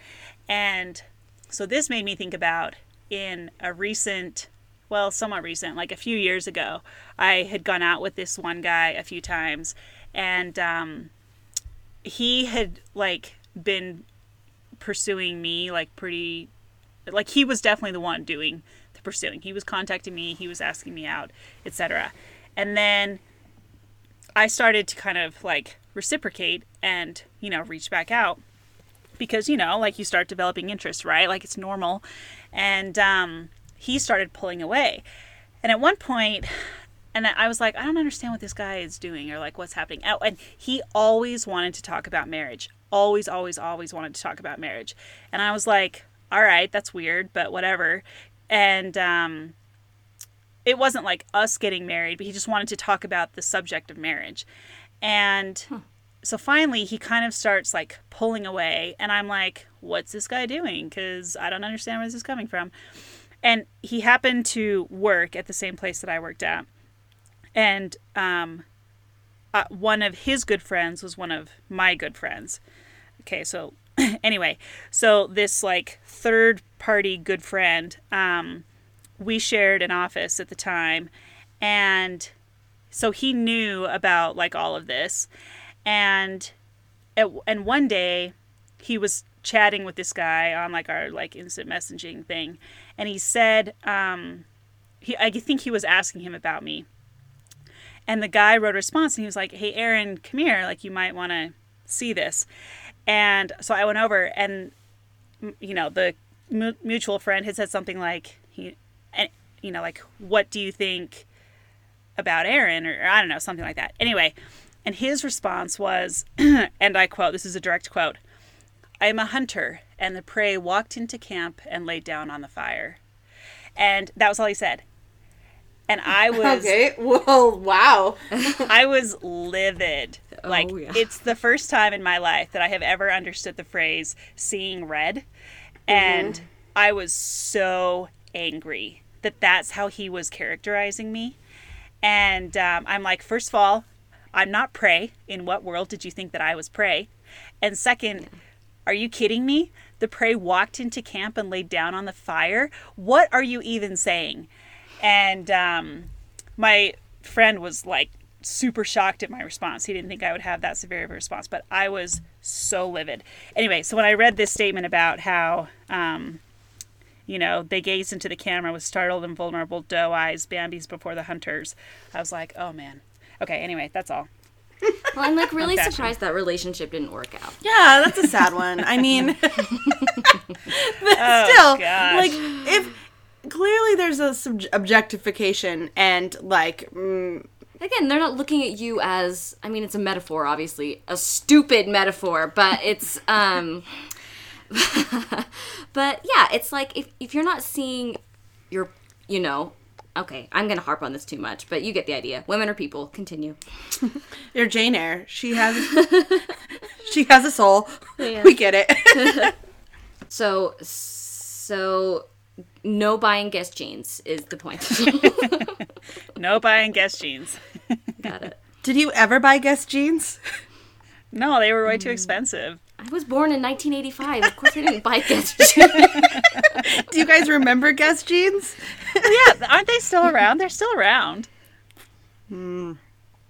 And so this made me think about in a recent well, somewhat recent, like a few years ago, I had gone out with this one guy a few times, and um, he had like been pursuing me like pretty, like he was definitely the one doing pursuing. He was contacting me, he was asking me out, etc. And then I started to kind of like reciprocate and you know reach back out, because you know, like you start developing interest, right? Like it's normal, and um, he started pulling away, and at one. And I was like, I don't understand what this guy is doing or like what's happening. Oh, and he always wanted to talk about marriage. Always, always, always wanted to talk about marriage. And I was like, all right, that's weird, but whatever. And um, it wasn't like us getting married, but he just wanted to talk about the subject of marriage. And so finally, he kind of starts like pulling away. And I'm like, what's this guy doing? Because I don't understand where this is coming from. And he happened to work at the same place that I worked at. And um, uh, one of his good friends was one of my good friends. Okay, so anyway, so this like third party good friend, um, we shared an office at the time, and so he knew about like all of this, and and one day he was chatting with this guy on like our like instant messaging thing, and he said, um, he I think he was asking him about me, and the guy wrote a response and he was like, "Hey, Erin, come here. Like, you might want to see this." And so I went over, and you know, the mu- mutual friend had said something like, "He, and you know, like, what do you think about Erin?" Or, or I don't know, something like that. Anyway, and his response was, and I quote: "This is a direct quote." I am a hunter, and the prey walked into camp and laid down on the fire. And that was all he said. And I was Okay. Well, wow. I was livid. Like yeah. it's the first time in my life that I have ever understood the phrase seeing red and I was so angry that that's how he was characterizing me. And um, I'm like, first of all, I'm not prey. In what world did you think that I was prey? And second, are you kidding me? The prey walked into camp and laid down on the fire. What are you even saying? And um, my friend was like super shocked at my response. He didn't think I would have that severe of a response, but I was so livid. Anyway, so when I read this statement about how, um, you know, they gazed into the camera with startled and vulnerable doe eyes, Bambi's before the hunters, I was like, oh man. Okay, anyway, that's all. Well, I'm like really Fashion. surprised that relationship didn't work out. Yeah, that's a sad one. I mean, but Oh, still, gosh. like if clearly there's a sub- objectification and like mm, Again, they're not looking at you as I mean, it's a metaphor, obviously, a stupid metaphor, but it's um but yeah, it's like if if you're not seeing your you know, okay, I'm going to harp on this too much, but you get the idea. Women are people. Continue. you're Jane Eyre. She has she has a soul. Yeah. We get it. So so no buying Guess jeans is the point. No buying Guess jeans. Got it. Did you ever buy Guess jeans? No, they were way too hmm. expensive. I was born in 1985. Of course I didn't buy Guess jeans. Do you guys remember Guess jeans? yeah, aren't they still around? They're still around. Hmm.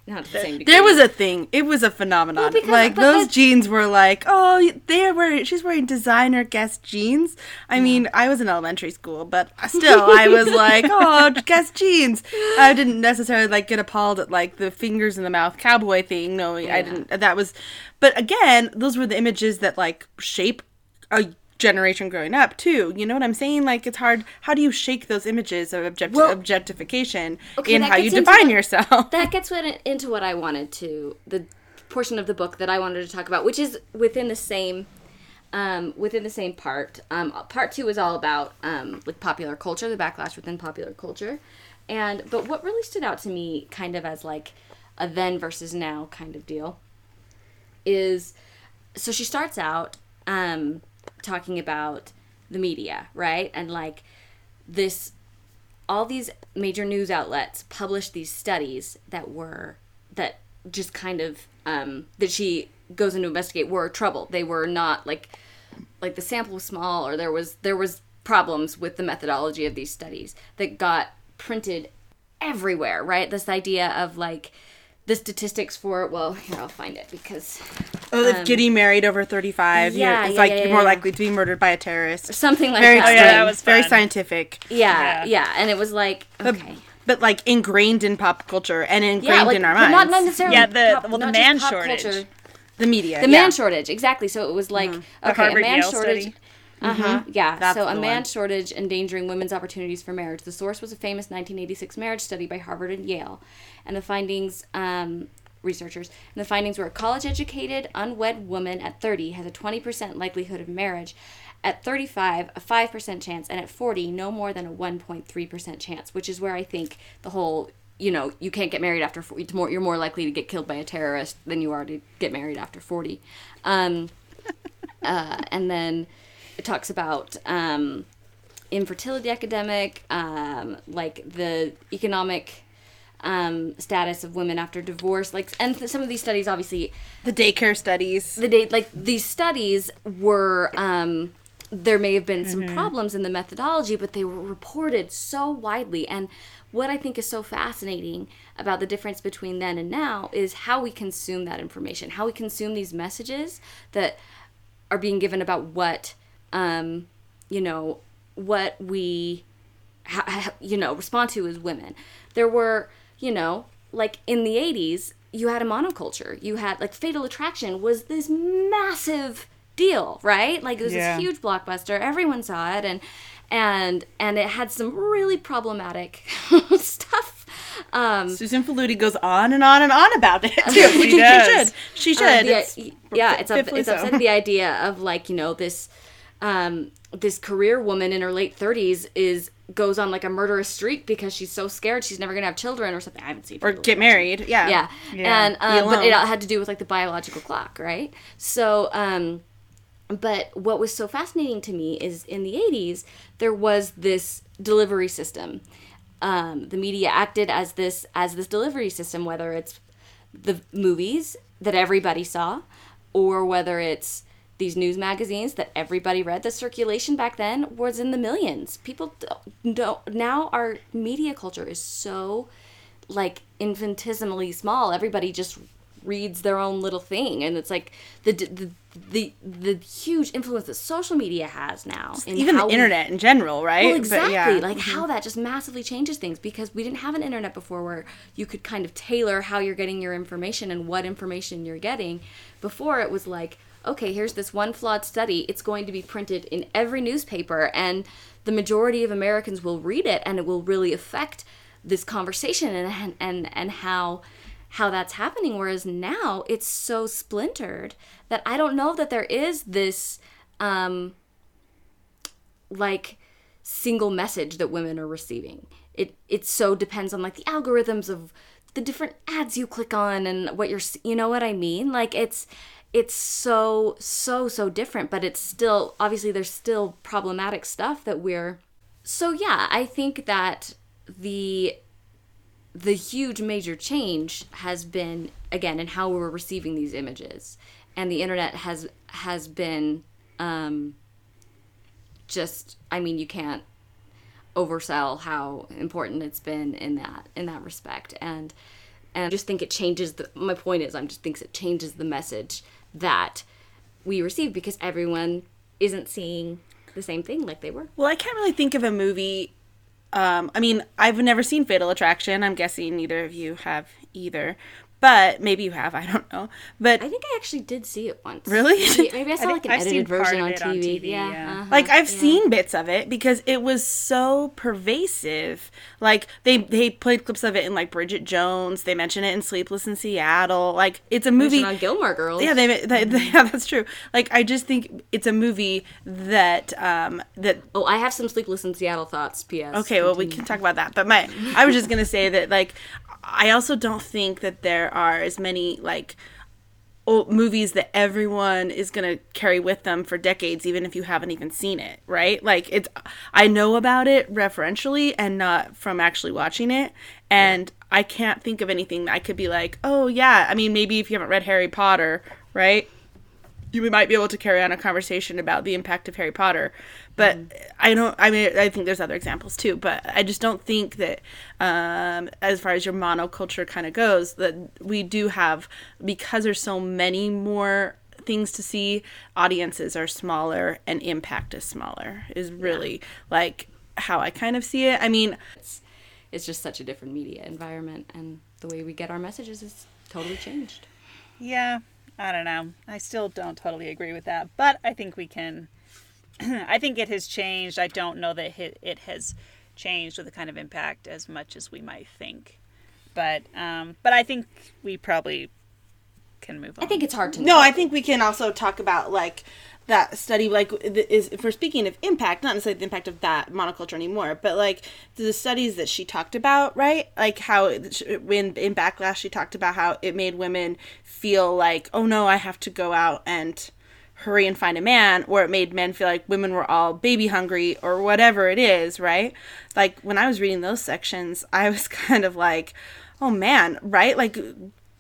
Not the same degree. There was a thing. It was a phenomenon. because- like those jeans were like, oh, they're wearing. She's wearing designer Guess jeans. I mean, I was in elementary school, but still, I was like, oh, Guess jeans. I didn't necessarily like get appalled at like the fingers in the mouth cowboy thing. No, I didn't. That was, but again, those were the images that like shape a generation growing up too. You know what I'm saying? Like it's hard. How do you shake those images of object- Well, objectification okay, in how you define the- yourself? that gets into what I wanted to the portion of the book that I wanted to talk about, which is within the same um, within the same part. Um, part two is all about um, like popular culture, the backlash within popular culture, and but what really stood out to me, kind of as like a then versus now kind of deal, is so she starts out um, talking about the media, right, and like this all these major news outlets published these studies that were that just kind of um, that she goes in to investigate were trouble. They were not like like the sample was small or there was there was problems with the methodology of these studies that got printed everywhere. Right, this idea of like the statistics for well here I'll find it because Oh, if getting married over 35, Um, yeah, yeah, it's yeah, like yeah, you're more yeah. likely to be murdered by a terrorist. something like Very that. Oh, yeah, strange, that was very scientific. yeah, Yeah. yeah, and it was like okay. But like ingrained in pop culture and ingrained yeah, like, in our but minds. not necessarily. Yeah, the- pop- well, the man shortage. culture. The media. the yeah. man shortage exactly so it was like The okay a man Yale shortage study. Uh-huh. Yeah That's so a man shortage endangering women's opportunities for marriage. The source was a famous 1986 marriage study by harvard and yale. And the findings um, researchers and the findings were a college educated unwed woman at 30 has a 20% likelihood of marriage. At 35 a 5% chance and at 40 no more than a 1.3% chance which is where i think the whole you know you can't get married after 40 more you're more likely to get killed by a terrorist than you are to get married after 40 um, uh, and then talks about um, infertility academic, um, like the economic um, status of women after divorce, like, and th- some of these studies, obviously, The daycare studies. the day, like these studies were. Um, there may have been some problems in the methodology, but they were reported so widely. And what I think is so fascinating about the difference between then and now is how we consume that information, how we consume these messages that are being given about what, um, you know, what we, ha- ha- you know, respond to as women. There were, you know, like in the 80s, you had a monoculture. You had, like, Fatal Attraction was this massive deal, right? Like, it was Yeah. this huge blockbuster. Everyone saw it, and, and, and it had some really problematic stuff. Um, Susan Faludi goes on and on and on about it too. She she should. She should. uh, the- It's- yeah, it's up, it's so. upsetting the idea of like you know this um, this career woman in her late thirties is goes on like a murderous streak because she's so scared she's never gonna have children or something. I haven't seen or get married. Yeah. yeah, Yeah. and um, but it had to do with like the biological clock, right? So, um, but what was so fascinating to me is in the 80s there was this delivery system um, the media acted as this as this delivery system whether it's the movies that everybody saw or whether it's these news magazines that everybody read the circulation back then was in the millions people don't, now our media culture is so like infinitesimally small everybody just reads their own little thing and it's like the the the, the huge influence that social media has now Even the we- internet in general, right? well, But exactly. yeah. Mm-hmm. Like how that just massively changes things because we didn't have an internet before where you could kind of tailor how you're getting your information and what information you're getting. Before it was like, okay, here's this one flawed study. It's going to be printed in every newspaper and the majority of Americans will read it and it will really affect this conversation and and and how how that's happening whereas now it's so splintered that I don't know that there is this um like single message that women are receiving. It it so depends on like the algorithms of the different ads you click on and what you're you know what I mean? Like it's it's so so so different, but it's still obviously there's still problematic stuff that we're so yeah, I think that the the huge major change has been again in how we're receiving these images. And the internet has has been um, just i mean you can't oversell how important it's been in that in that respect. And and i just think it changes the my point is i just think it changes the message that we receive because everyone isn't seeing the same thing like they were Well, I can't really think of a movie. Um, I mean, I've never seen Fatal Attraction. I'm guessing neither of you have either. But maybe you have. I don't know. But i think i actually did see it once Really? maybe, maybe i saw like an I've edited version on it on tv, TV, yeah, yeah. uh-huh, like I've yeah. seen bits of it because it was so pervasive. Like they they played clips of it in like Bridget Jones. They mention it in Sleepless in Seattle. Like it's a movie. on Gilmore Girls. Yeah, they, they, they yeah, that's true. Like I just think it's a movie that um that Oh, I have some sleepless in Seattle thoughts. P.S. Okay, well, we can talk about that. But my, I was just gonna say that, like, I also don't think that there are as many like old movies that everyone is gonna carry with them for decades, even if you haven't even seen it. Right? Like, it's I know about it referentially and not from actually watching it, and I can't think of anything that I could be like, oh yeah. I mean, maybe if you haven't read Harry Potter, right? you might be able to carry on a conversation about the impact of Harry Potter. But I don't. I mean, I think there's other examples too. But I just don't think that, um, as far as your monoculture kind of goes, that we do have because there's so many more things to see. Audiences are smaller and impact is smaller. Is really like how I kind of see it. I mean, It's just such a different media environment, and the way we get our messages is totally changed. Yeah. I don't know. I still don't totally agree with that, but I think we can. I think it has changed. I don't know that it, it has changed with the kind of impact as much as we might think, but um, but I think we probably can move on. I think it's hard to No, I think we can also talk about like that study like th- is if we're speaking of impact not necessarily the impact of that monoculture anymore but like the studies that she talked about right like how when in backlash she talked about how it made women feel like oh no i have to go out and hurry and find a man or it made men feel like women were all baby hungry or whatever it is right? Like when i was reading those sections i was kind of like oh man right? Like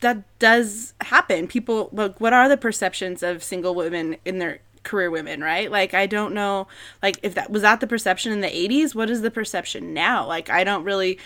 that does happen. People like what are the perceptions of single women in their career women right? Like i don't know like if that was that the perception in the 80s what is the perception now? Like i don't really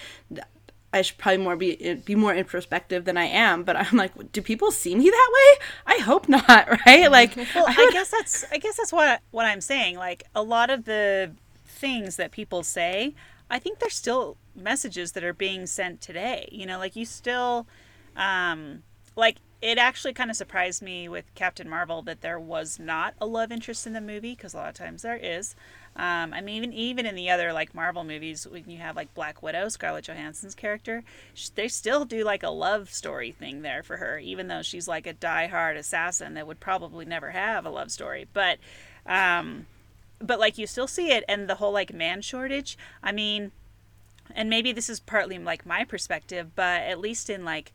I should probably more be be more introspective than I am, but I'm like, do people see me that way? I hope not, right? Like, Well, I guess that's I guess that's what what I'm saying. Like a lot of the things that people say, I think there's still messages that are being sent today. You know, like you still, um, like it actually kind of surprised me with Captain Marvel that there was not a love interest in the movie because a lot of times there is. Um, I mean, even even in the other like Marvel movies, when you have like Black Widow, Scarlett Johansson's character, sh- they still do like a love story thing there for her, even though she's like a die-hard assassin that would probably never have a love story. But, um, but like you still see it, and the whole like man shortage. I mean, and maybe this is partly like my perspective, but at least in like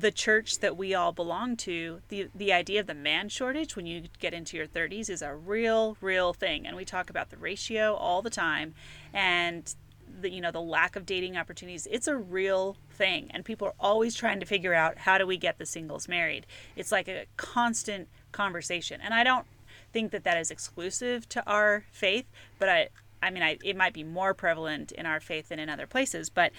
the church that we all belong to, the the idea of the man shortage when you get into your 30s is a real real thing. And we talk about the ratio all the time and the you know the lack of dating opportunities. It's a real thing. And people are always trying to figure out how do we get the singles married. It's like a constant conversation. And i don't think that that is exclusive to our faith but i i mean I, it might be more prevalent in our faith than in other places but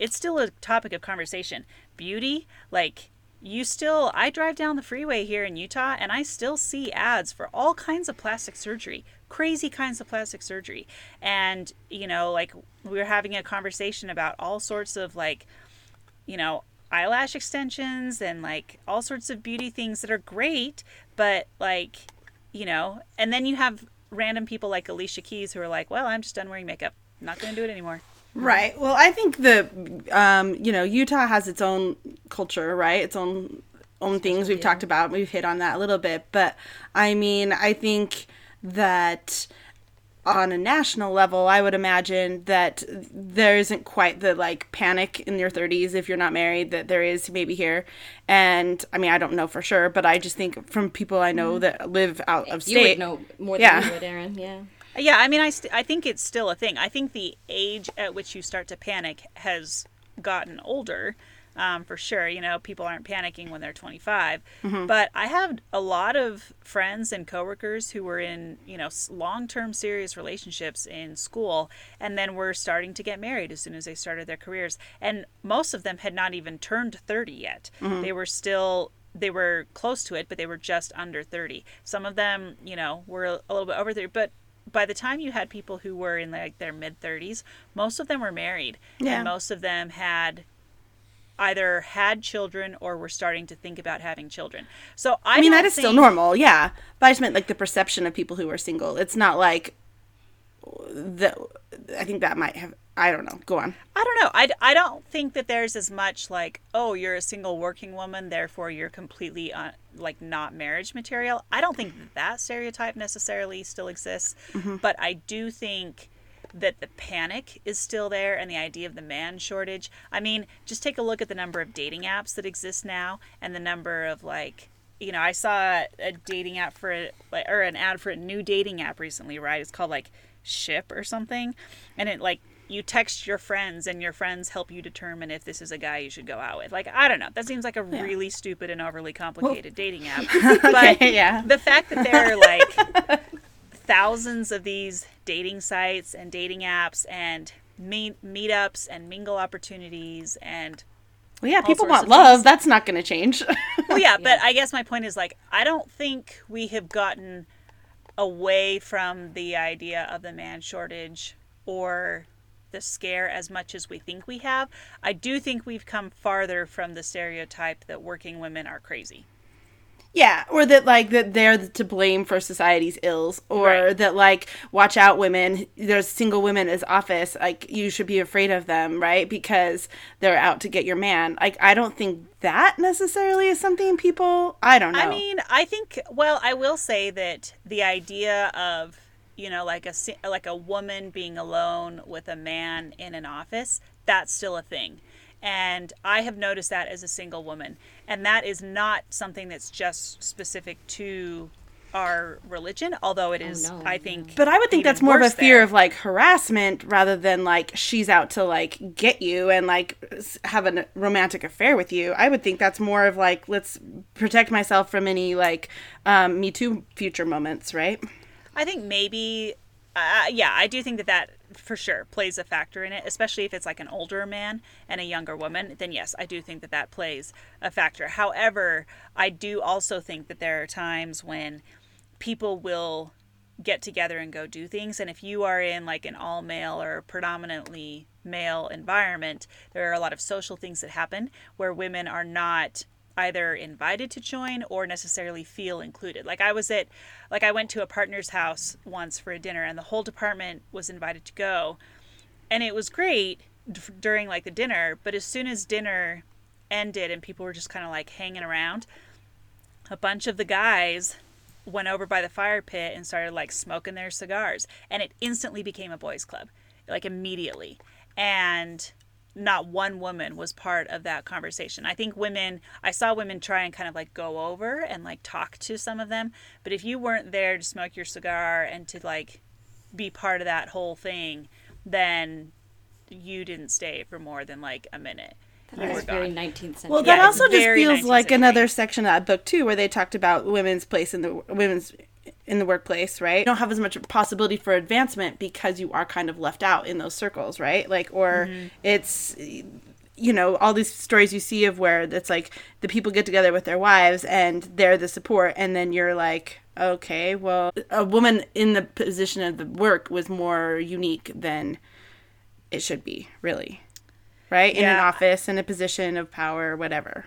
it's still a topic of conversation. Beauty, like you still I drive down the freeway here in Utah and I still see ads for all kinds of plastic surgery, crazy kinds of plastic surgery. And, you know, like we were having a conversation about all sorts of like, you know, eyelash extensions and like all sorts of beauty things that are great, but like, you know, and then you have random people like Alicia Keys who are like, well, I'm just done wearing makeup. I'm not going to do it anymore. Right. Well, I think the, um, you know, Utah has its own culture, right? Its own own things we've talked about. We've hit on that a little bit, but I mean, I think that on a national level, I would imagine that there isn't quite the like panic in your 30s if you're not married that there is maybe here. And I mean, I don't know for sure, but I just think from people I know that live out of state, You would know more than Yeah. you would, Erin. Yeah. Yeah, I mean, I, st- I think it's still a thing. I think the age at which you start to panic has gotten older, um, for sure. You know, people aren't panicking when they're 25. But I have a lot of friends and coworkers who were in, you know, long term serious relationships in school and then were starting to get married as soon as they started their careers. And most of them had not even turned 30 yet. They were still they were close to it, but they were just under 30. Some of them, you know, were a little bit over 30, but by the time you had people who were in like their mid 30s, most of them were married. Yeah. And most of them had either had children or were starting to think about having children. So I, I mean, that is still normal, yeah. But I just meant like the perception of people who are single. It's not like the. I think that might have. I don't know. Go on. I don't know. I, I don't think that there's as much like, oh, you're a single working woman, therefore you're completely uh, like not marriage material. I don't think that, that stereotype necessarily still exists, but I do think that the panic is still there and the idea of the man shortage. I mean, just take a look at the number of dating apps that exist now and the number of like you know, I saw a dating app for a, or an ad for a new dating app recently, right? It's called like Ship or something, and it like you text your friends and your friends help you determine if this is a guy you should go out with. Like I don't know, that seems like a really stupid and overly complicated dating app. But yeah. the fact that there are like thousands of these dating sites and dating apps and meet meetups and mingle opportunities and Well, yeah, people want love. That's not going to change. well, yeah, but I guess my point is like I don't think we have gotten away from the idea of the man shortage or the scare as much as we think we have. I do think we've come farther from the stereotype that working women are crazy. Yeah, or that like that they're to blame for society's ills, or Right. that like watch out, women. There's single women as office. Like you should be afraid of them, right? Because they're out to get your man. Like I don't think that necessarily is something people. I don't know. I mean, I think. Well, I will say that the idea of you know, like a like a woman being alone with a man in an office, that's still a thing. And I have noticed that as a single woman, and that is not something that's just specific to our religion, although it is, no, I think. But I would think that's more of a fear there. of like harassment rather than like she's out to like get you and like have a romantic affair with you. I would think that's more of like let's protect myself from any like um, Me Too future moments, right? I think maybe, uh, yeah, I do think that that for sure plays a factor in it, especially if it's like an older man and a younger woman. Then yes, I do think that that plays a factor. However, I do also think that there are times when people will get together and go do things, and if you are in like an all male or predominantly male environment, there are a lot of social things that happen where women are not either invited to join or necessarily feel included. Like I was at like I went to a partner's house once for a dinner and the whole department was invited to go. And it was great d- during like the dinner, but as soon as dinner ended and people were just kind of like hanging around, a bunch of the guys went over by the fire pit and started like smoking their cigars. And it instantly became a boys club like immediately. And not one woman was part of that conversation. I think women i saw women try and kind of like go over and like talk to some of them but if you weren't there to smoke your cigar and to like be part of that whole thing then you didn't stay for more than like a minute. You That was very gone. 19th century. Well, that it's also just feels like another section of that book too, where they talked about women's place in the women's in the workplace, right? You don't have as much possibility for advancement because you are kind of left out in those circles, right? Like, or Mm-hmm. it's you know all these stories you see of where it's like the people get together with their wives and they're the support, and then you're like. Okay, well, a woman in the position of the work was more unique than it should be, really. Right? In an office, in a position of power, whatever.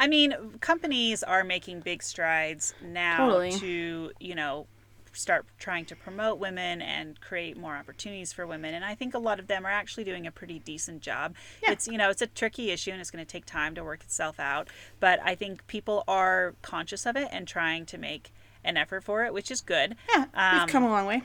I mean, companies are making big strides now Totally. to, you know, start trying to promote women and create more opportunities for women. And I think a lot of them are actually doing a pretty decent job. Yeah. It's, you know, it's a tricky issue and it's going to take time to work itself out. But I think people are conscious of it and trying to make an effort for it, which is good. Yeah, Um, we've come a long way.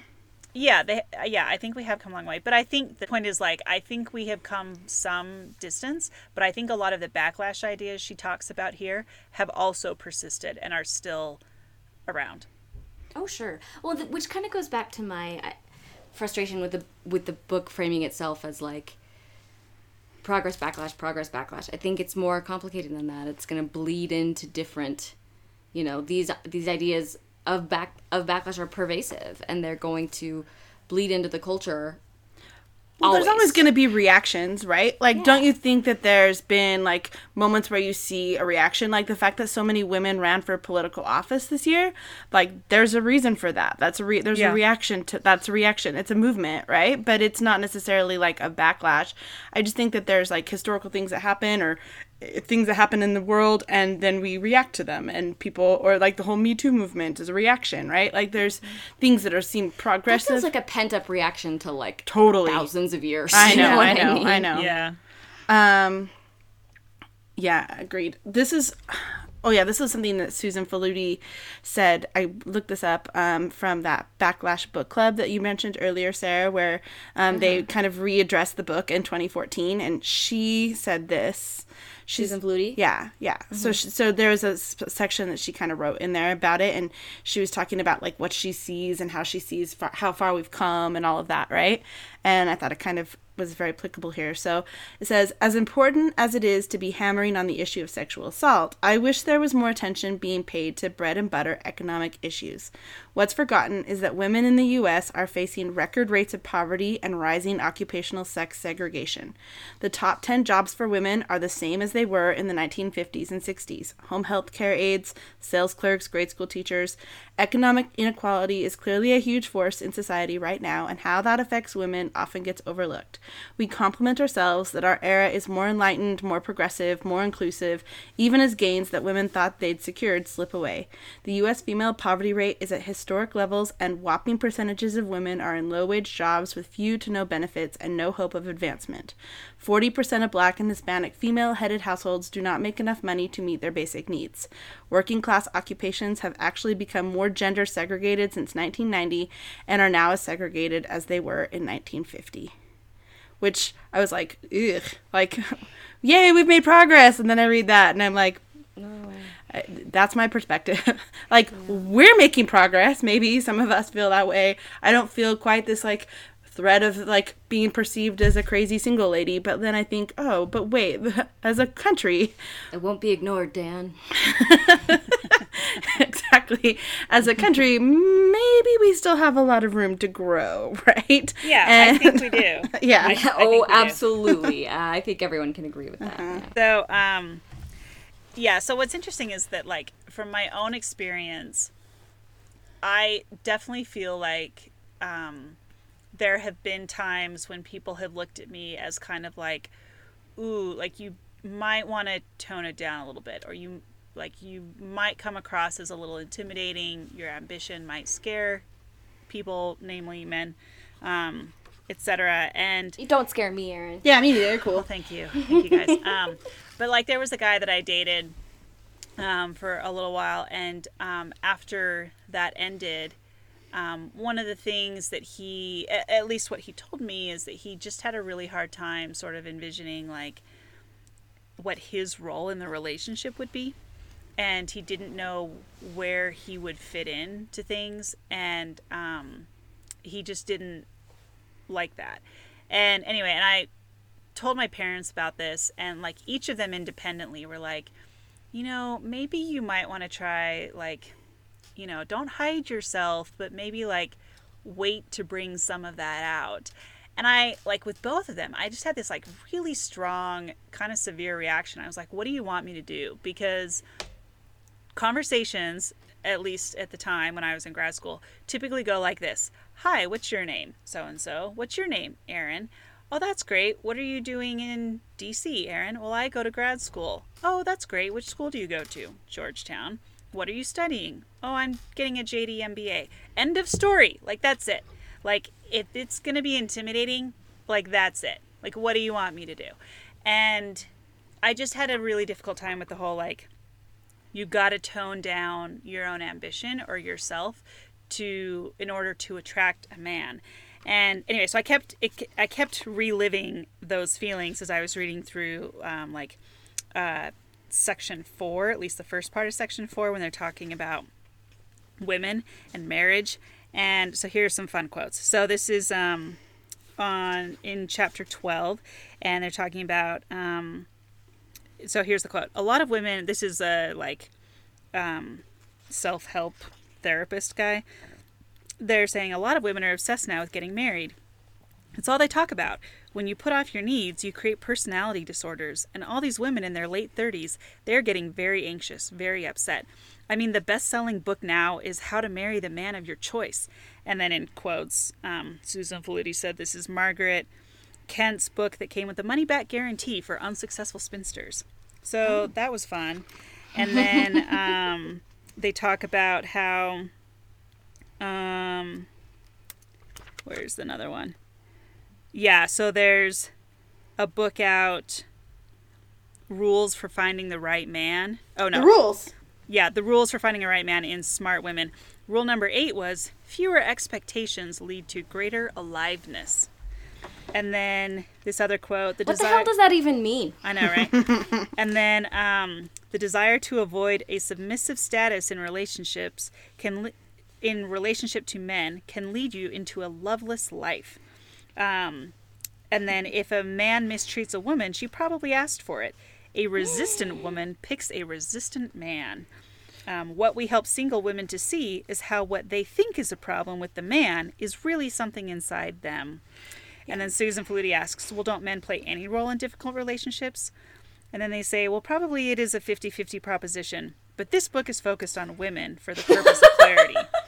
Yeah, they yeah, I think we have come a long way. But I think the point is like I think we have come some distance, but I think a lot of the backlash ideas she talks about here have also persisted and are still around. Oh sure. Well, th- which kind of goes back to my uh, frustration with the with the book framing itself as like progress backlash progress backlash. I think it's more complicated than that. It's going to bleed into different, you know, these these ideas of back of backlash are pervasive and they're going to bleed into the culture. Well, there's always always. going to be reactions, right? Like, don't you think that there's been like moments where you see a reaction, like the fact that so many women ran for political office this year? Like, there's a reason for that. That's a re- there's Yeah. a reaction to that's a reaction. It's a movement, right? But it's not necessarily like a backlash. I just think that there's like historical things that happen or things that happen in the world, and then we react to them, and people or like the whole Me Too movement is a reaction, right? Like, there's things that are seem That progressive. feels like a pent up reaction to like Totally. thousands of years. I you know, I know, mean? I know. Yeah. Um, yeah, agreed. This is, oh yeah, this is something that Susan Faludi said. I looked this up um, from that Backlash Book Club that you mentioned earlier, Sarah, where um, they kind of readdressed the book in 2014, and she said this. Susan Faludi? yeah, yeah. So mm-hmm. she, so there was a s- section that she kind of wrote in there about it, and she was talking about like what she sees and how she sees far, how far we've come and all of that, right? And I thought it kind of was very applicable here. So it says, as important as it is to be hammering on the issue of sexual assault, I wish there was more attention being paid to bread and butter economic issues. What's forgotten is that women in the U.S. are facing record rates of poverty and rising occupational sex segregation. The top 10 jobs for women are the same as they were in the 1950s and 60s home health care aides, sales clerks, grade school teachers. Economic inequality is clearly a huge force in society right now, and how that affects women often gets overlooked. We compliment ourselves that our era is more enlightened, more progressive, more inclusive, even as gains that women thought they'd secured slip away. The U.S. female poverty rate is at historic levels, and whopping percentages of women are in low wage jobs with few to no benefits and no hope of advancement. 40% of black and Hispanic female headed households do not make enough money to meet their basic needs. Working class occupations have actually become more gender segregated since 1990 and are now as segregated as they were in 1950. Which I was like, ugh, like, yay, we've made progress. And then I read that and I'm like, I- that's my perspective. like, we're making progress. Maybe some of us feel that way. I don't feel quite this, like, threat of like being perceived as a crazy single lady but then i think oh but wait as a country It won't be ignored, Dan. exactly as a country maybe we still have a lot of room to grow right Yeah, I think we do. yeah I think oh, we do. absolutely. Uh, I think everyone can agree with that. yeah. So, um, yeah. So what's interesting is that, like, from my own experience, I definitely feel like um, there have been times when people have looked at me as kind of like, ooh, like you might want to tone it down a little bit, or you like you might come across as a little intimidating. Your ambition might scare people, namely men, um, etc. And You don't scare me, Erin. yeah me neither cool well, thank you, thank you guys. Um, but like, there was a guy that I dated um, for a little while, and um, after that ended, um, one of the things that he, a- at least what he told me, is that he just had a really hard time sort of envisioning like what his role in the relationship would be. And he didn't know where he would fit in to things, and um, he just didn't like that. And anyway, and I told my parents about this and like each of them independently were like you know maybe you might want to try like you know don't hide yourself but maybe like wait to bring some of that out. And i like with both of them i just had this like really strong kind of severe reaction. I was like what do you want me to do? Because conversations at least at the time when i was in grad school typically go like this hi what's your name? So and so what's your name? Erin oh that's great. What are you doing in dc erin well i go to grad school. Oh that's great. Which school do you go to? Georgetown. What are you studying? Oh i'm getting a jd mba end of story. Like that's it. Like if it's going to be intimidating like that's it. Like what do you want me to do? And i just had a really difficult time with the whole like you got to tone down your own ambition or yourself to in order to attract a man and anyway so i kept it, i kept reliving those feelings as i was reading through um, like uh, section four at least the first part of section four when they're talking about women and marriage. And so here's some fun quotes. So this is um, on in chapter 12 and they're talking about um, so here's the quote. A lot of women this is a like um, self-help therapist guy they're saying a lot of women are obsessed now with getting married it's all they talk about when you put off your needs you create personality disorders and all these women in their late 30s they're getting very anxious very upset i mean the best-selling book now is how to marry the man of your choice and then in quotes um, susan faludi said this is margaret Kent's book that came with a money back guarantee for unsuccessful spinsters. So that was fun. And then um, they talk about how. Um, where's another one? Yeah, so there's a book out Rules for Finding the Right Man. Oh, no. the rules Yeah, the rules for finding a right man in smart women. Rule number eight was fewer expectations lead to greater aliveness. And then this other quote: the What the hell does that even mean? I know, right? and then um, the desire to avoid a submissive status in relationships can, li- in relationship to men, can lead you into a loveless life. Um, and then if a man mistreats a woman, she probably asked for it. A resistant woman picks a resistant man. Um, what we help single women to see is how what they think is a problem with the man is really something inside them. And then Susan Faludi asks, Well, don't men play any role in difficult relationships? And then they say, Well, probably it is a 50 50 proposition, but this book is focused on women for the purpose of clarity.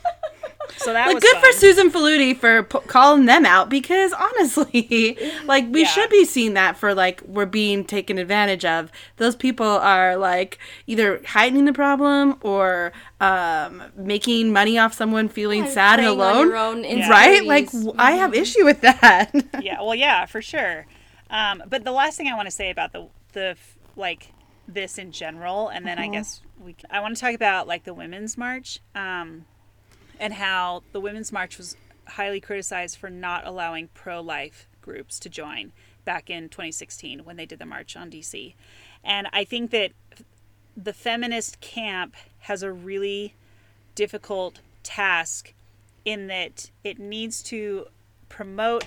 So that Like, was good for. Susan Faludi for p- calling them out because honestly, like we Yeah. should be seeing that for like we're being taken advantage of. Those people are like either hiding the problem or um, making money off someone feeling Yeah, sad and preying on alone. your own Right? Like insecurities. w- I have issue with that. yeah, well, yeah, for sure. Um, but the last thing I want to say about the the like this in general, and then I guess we I want to talk about like the women's march, um, and how the women's march was highly criticized for not allowing pro life groups to join back in 2016 when they did the march on DC, and I think that the feminist camp has a really difficult task in that it needs to promote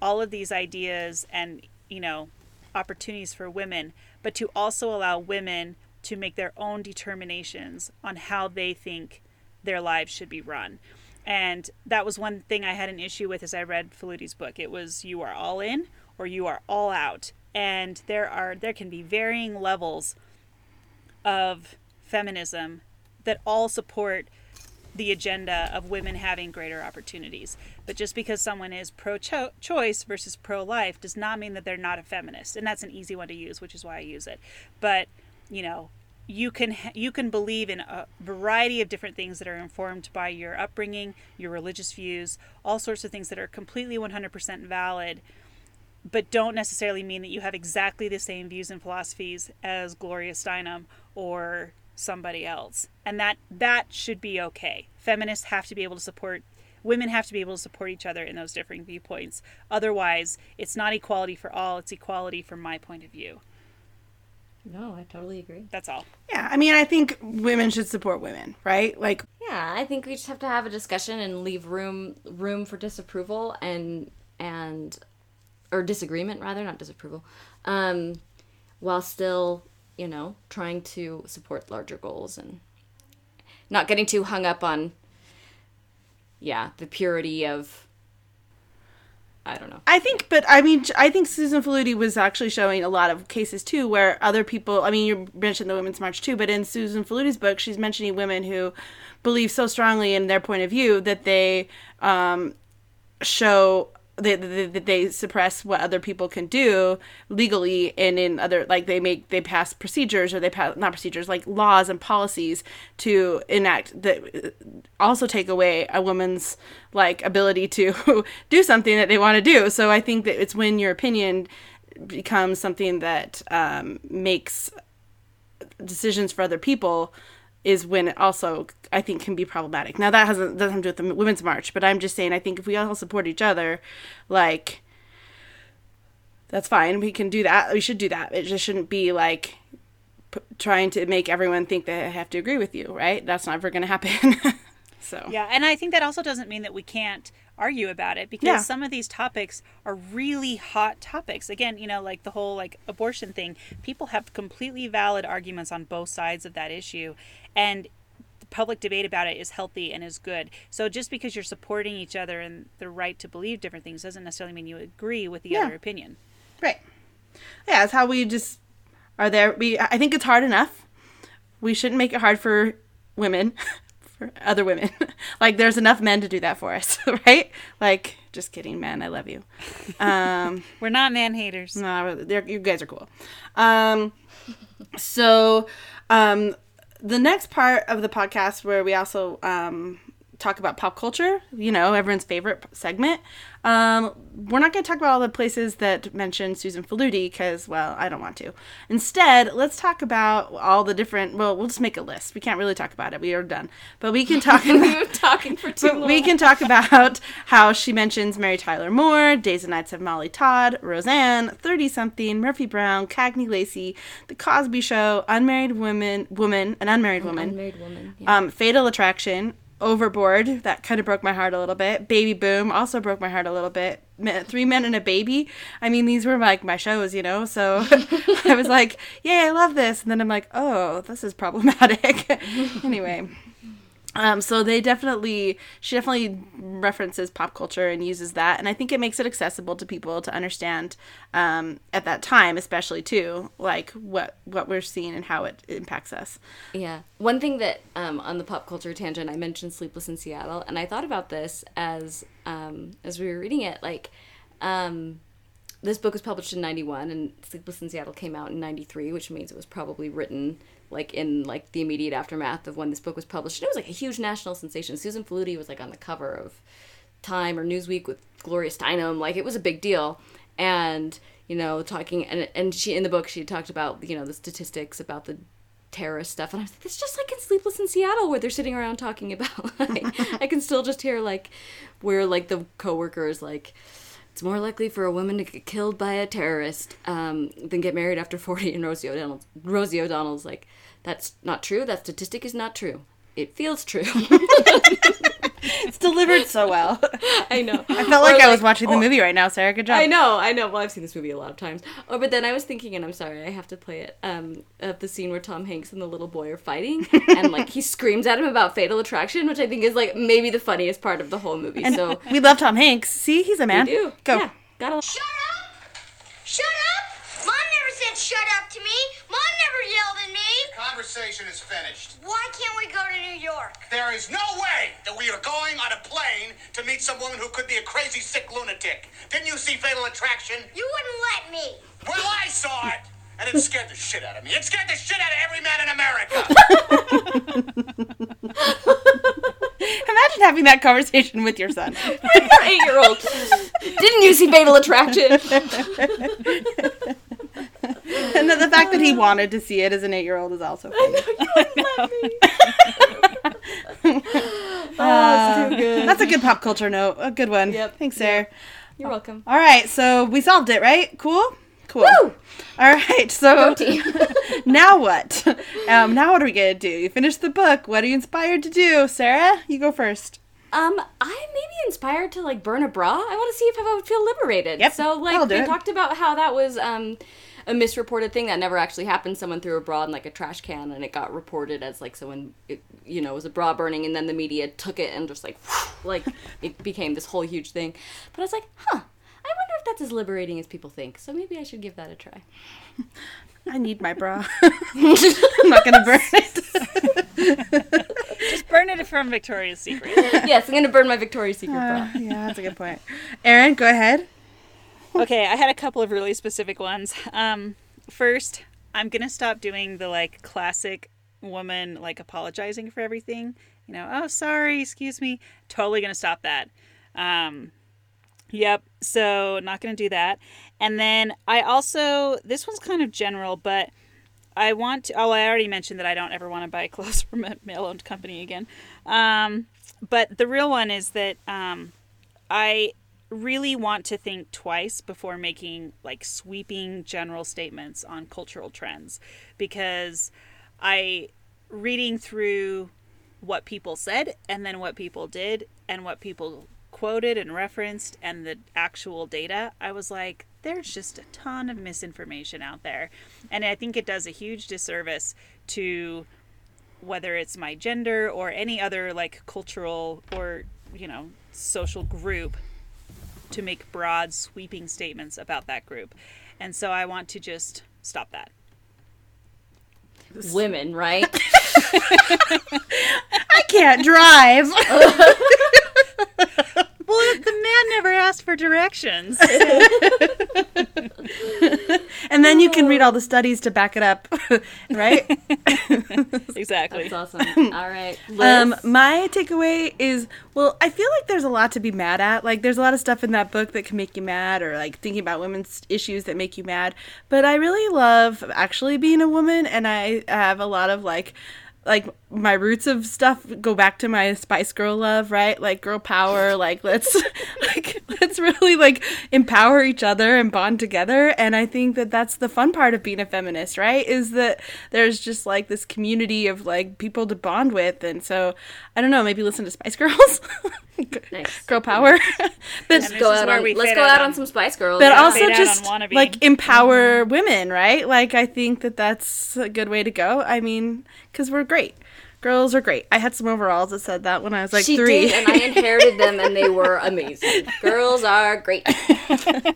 all of these ideas and you know opportunities for women but to also allow women to make their own determinations on how they think their lives should be run and that was one thing i had an issue with as i read Faludi's book it was you are all in or you are all out and there are there can be varying levels of feminism that all support the agenda of women having greater opportunities. But just because someone is pro choice versus pro life does not mean that they're not a feminist. And that's an easy one to use, which is why I use it. But, you know, you can you can believe in a variety of different things that are informed by your upbringing, your religious views, all sorts of things that are completely 100% valid but don't necessarily mean that you have exactly the same views and philosophies as Gloria Steinem or somebody else. And that that should be okay. Feminists have to be able to support women have to be able to support each other in those differing viewpoints. Otherwise, it's not equality for all, it's equality from my point of view. No, I totally agree. That's all. yeah, I mean, I think women should support women, right? Like Yeah, I think we just have to have a discussion and leave room room for disapproval and and or disagreement rather, not disapproval. Um while still, you know, trying to support larger goals and not getting too hung up on yeah, the purity of I don't know. I think, but I mean, I think Susan Faludi was actually showing a lot of cases too, where other people. I mean, you mentioned the Women's March too, but in Susan Faludi's book, she's mentioning women who believe so strongly in their point of view that they um, show they, they, they suppress what other people can do legally, and in other like they make they pass procedures or they pass not procedures like laws and policies to enact that also take away a woman's like ability to do something that they want to do. So I think that it's when your opinion becomes something that um, makes decisions for other people is when it also I think can be problematic. Now that hasn't doesn't have to do with the women's march, but I'm just saying I think if we all support each other, like that's fine. We can do that. We should do that. It just shouldn't be like p- trying to make everyone think that I have to agree with you, right? That's never going to happen. so Yeah, and I think that also doesn't mean that we can't argue about it because Yeah. some of these topics are really hot topics. Again, you know, like the whole like abortion thing, people have completely valid arguments on both sides of that issue and the public debate about it is healthy and is good. So just because you're supporting each other and the right to believe different things doesn't necessarily mean you agree with the Yeah. other opinion. Right. Yeah, it's how we just are there. We I think it's hard enough. We shouldn't make it hard for women, for other women. like there's enough men to do that for us, right? Like just kidding, man. I love you. Um, We're not man haters. no, you guys are cool. Um, so um, the next part of the podcast where we also um, talk about pop culture, you know, everyone's favorite segment. Um, we're not going to talk about all the places that mention Susan Faludi because, well, I don't want to. Instead, let's talk about all the different. Well, we'll just make a list. We can't really talk about it. We are done, but we can talk. we about, talking for too long. we can talk about how she mentions Mary Tyler Moore, Days and Nights of Molly Dodd, Roseanne, Thirty Something, Murphy Brown, Cagney Lacey, The Cosby Show, Unmarried Women, Woman, an Unmarried Woman, unmarried woman. Yeah. um, Fatal Attraction, Overboard, that kind of broke my heart a little bit. Baby Boom also broke my heart a little bit. Three Men and a Baby. I mean, these were like my shows, you know. So I was like, "Yay, I love this," and then I'm like, "Oh, this is problematic." anyway, Um, so they definitely, she definitely references pop culture and uses that, and I think it makes it accessible to people to understand um, at that time, especially too, like what what we're seeing and how it impacts us. Yeah. One thing that um, on the pop culture tangent, I mentioned Sleepless in Seattle, and I thought about this as um, as we were reading it. Like, um, this book was published in '91, and Sleepless in Seattle came out in '93, which means it was probably written like in like the immediate aftermath of when this book was published. And it was like a huge national sensation. Susan Faludi was like on the cover of Time or Newsweek with Gloria Steinem. Like it was a big deal. And you know, talking and and she in the book she talked about you know the statistics about the terrorist stuff and I was like, it's just like in Sleepless in Seattle where they're sitting around talking about like I can still just hear like where like the coworkers like it's more likely for a woman to get killed by a terrorist um, than get married after 40 and Rosie O'Donnell Rosie O'Donnell's like that's not true. That statistic is not true. It feels true It's delivered so well. I know I felt like I was watching the movie right now, Sarah. Good job. I know, I know. Well, I've seen this movie a lot of times. Oh, but then I was thinking, and I'm sorry, I have to play it. Um, of the scene where Tom Hanks and the little boy are fighting, and like he screams at him about Fatal Attraction, which I think is like maybe the funniest part of the whole movie. so We love Tom Hanks. See, he's a man. we do Go. Yeah, gotta. Shut up! Shut up! Mom never said shut up to me. Mom never yelled at me. Conversation is finished. Why can't we go to New York? There is no way that we are going on a plane to meet some woman who could be a crazy, sick lunatic. Didn't you see Fatal Attraction? You wouldn't let me. Well, I saw it, and it scared the shit out of me. It scared the shit out of every man in America. Imagine having that conversation with your son. your Eight year old. Didn't you see Fatal Attraction? and the, the fact that he wanted to see it as an eight-year-old is also funny. I know, oh, it's too um, good. That's a good pop culture note. A good one. Yep. Thanks, Sarah. You're welcome. All right, so we solved it, right? Cool. Cool. Woo! All right, so now what? Um, now what are we gonna do? You finished the book. What are you inspired to do, Sarah? You go first. Um, I may be inspired to like burn a bra. I want to see if I would feel liberated. Yep, So like that'll do they it. talked about how that was um a misreported thing that never actually happened. Someone threw a bra in like a trash can and it got reported as like someone it, you know was a bra burning and then the media took it and just like like it became this whole huge thing. But I was like, huh. I wonder if that's as liberating as people think. So maybe I should give that a try. I need my bra. I'm not gonna burn it. Just burn it from Victoria's Secret. yes, I'm gonna burn my Victoria's Secret bra. Uh, yeah, that's a good point. Erin, go ahead. okay, I had a couple of really specific ones. Um, first, I'm gonna stop doing the like classic woman like apologizing for everything. You know, oh sorry, excuse me. Totally gonna stop that. Um, yep. So not gonna do that. And then I also this one's kind of general, but I want to. Oh, I already mentioned that I don't ever want to buy clothes from a male-owned company again. Um, but the real one is that um, I really want to think twice before making like sweeping general statements on cultural trends because I reading through what people said and then what people did and what people quoted and referenced and the actual data, I was like, there's just a ton of misinformation out there. And I think it does a huge disservice to whether it's my gender or any other like cultural or, you know, social group to make broad sweeping statements about that group. And so I want to just stop that. Women, right? I can't drive. Well, the man never asked for directions. and then you can read all the studies to back it up, right? exactly. That's awesome. All right. Liz? Um, my takeaway is well, I feel like there's a lot to be mad at. Like, there's a lot of stuff in that book that can make you mad, or like thinking about women's issues that make you mad. But I really love actually being a woman, and I have a lot of like like my roots of stuff go back to my Spice Girl love, right? Like girl power, like let's like let's really like empower each other and bond together. And I think that that's the fun part of being a feminist, right? Is that there's just like this community of like people to bond with, and so I don't know, maybe listen to Spice Girls, Nice. girl power, but this go out on, let's go out out on- on some Spice Girls. but yeah. also fade out on just like empower mm-hmm. women, right? Like I think that that's a good way to go. I mean, because we're great, Girls are great. I had some overalls that said that when I was like she three. did, and I inherited them, and they were amazing. Girls are great.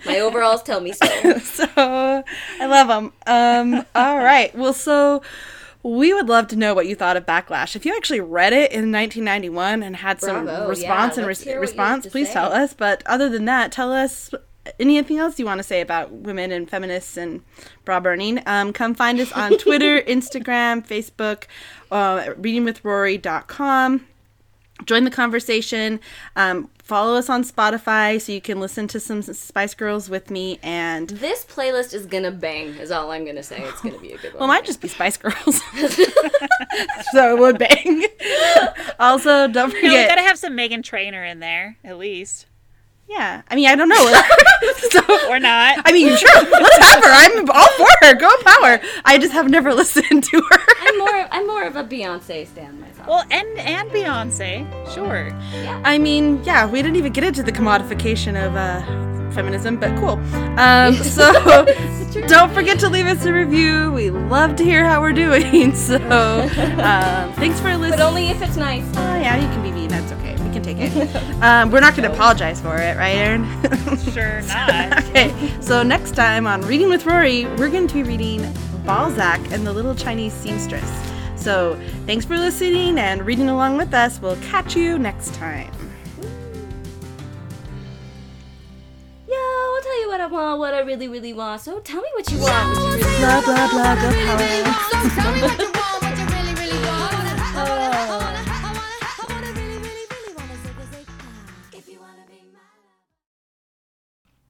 My overalls tell me so. so I love them. Um, all right. Well, so we would love to know what you thought of Backlash. If you actually read it in 1991 and had some Bravo, response yeah, and let's res- hear what you have response, please say. tell us. But other than that, tell us anything else you want to say about women and feminists and bra burning. Um, come find us on Twitter, Instagram, Facebook, uh, readingwithrory.com join the conversation um, follow us on spotify so you can listen to some spice girls with me and This playlist is gonna bang. Is all I'm gonna say. It's gonna be a good one. well, it might just be Spice Girls. so it would bang. also, don't No, we gotta have some Meghan Trainor in there, at least. Yeah, I mean, I don't know. so, Or not. I mean, sure, let's have her. I'm all for her. Go power. I just have never listened to her. I'm more. I'm more of a Beyonce stan myself. Well, and and Beyonce, sure. Yeah. I mean, yeah, we didn't even get into the commodification of uh, feminism, but cool. Um, so don't forget to leave us a review. We love to hear how we're doing. So um, thanks for listening. but only if it's nice. Oh, yeah, you can be mean. That's okay. We can take it. Um, we're not going to apologize for it, right, Erin? Sure not. okay, so next time on Reading with Rory, we're going to be reading Balzac and the Little Chinese Seamstress. So thanks for listening and reading along with us. We'll catch you next time. Yo, I'll tell you what I want, what I really, really want. So tell me what you want. What you really Blah, blah, blah, go power. So tell me what you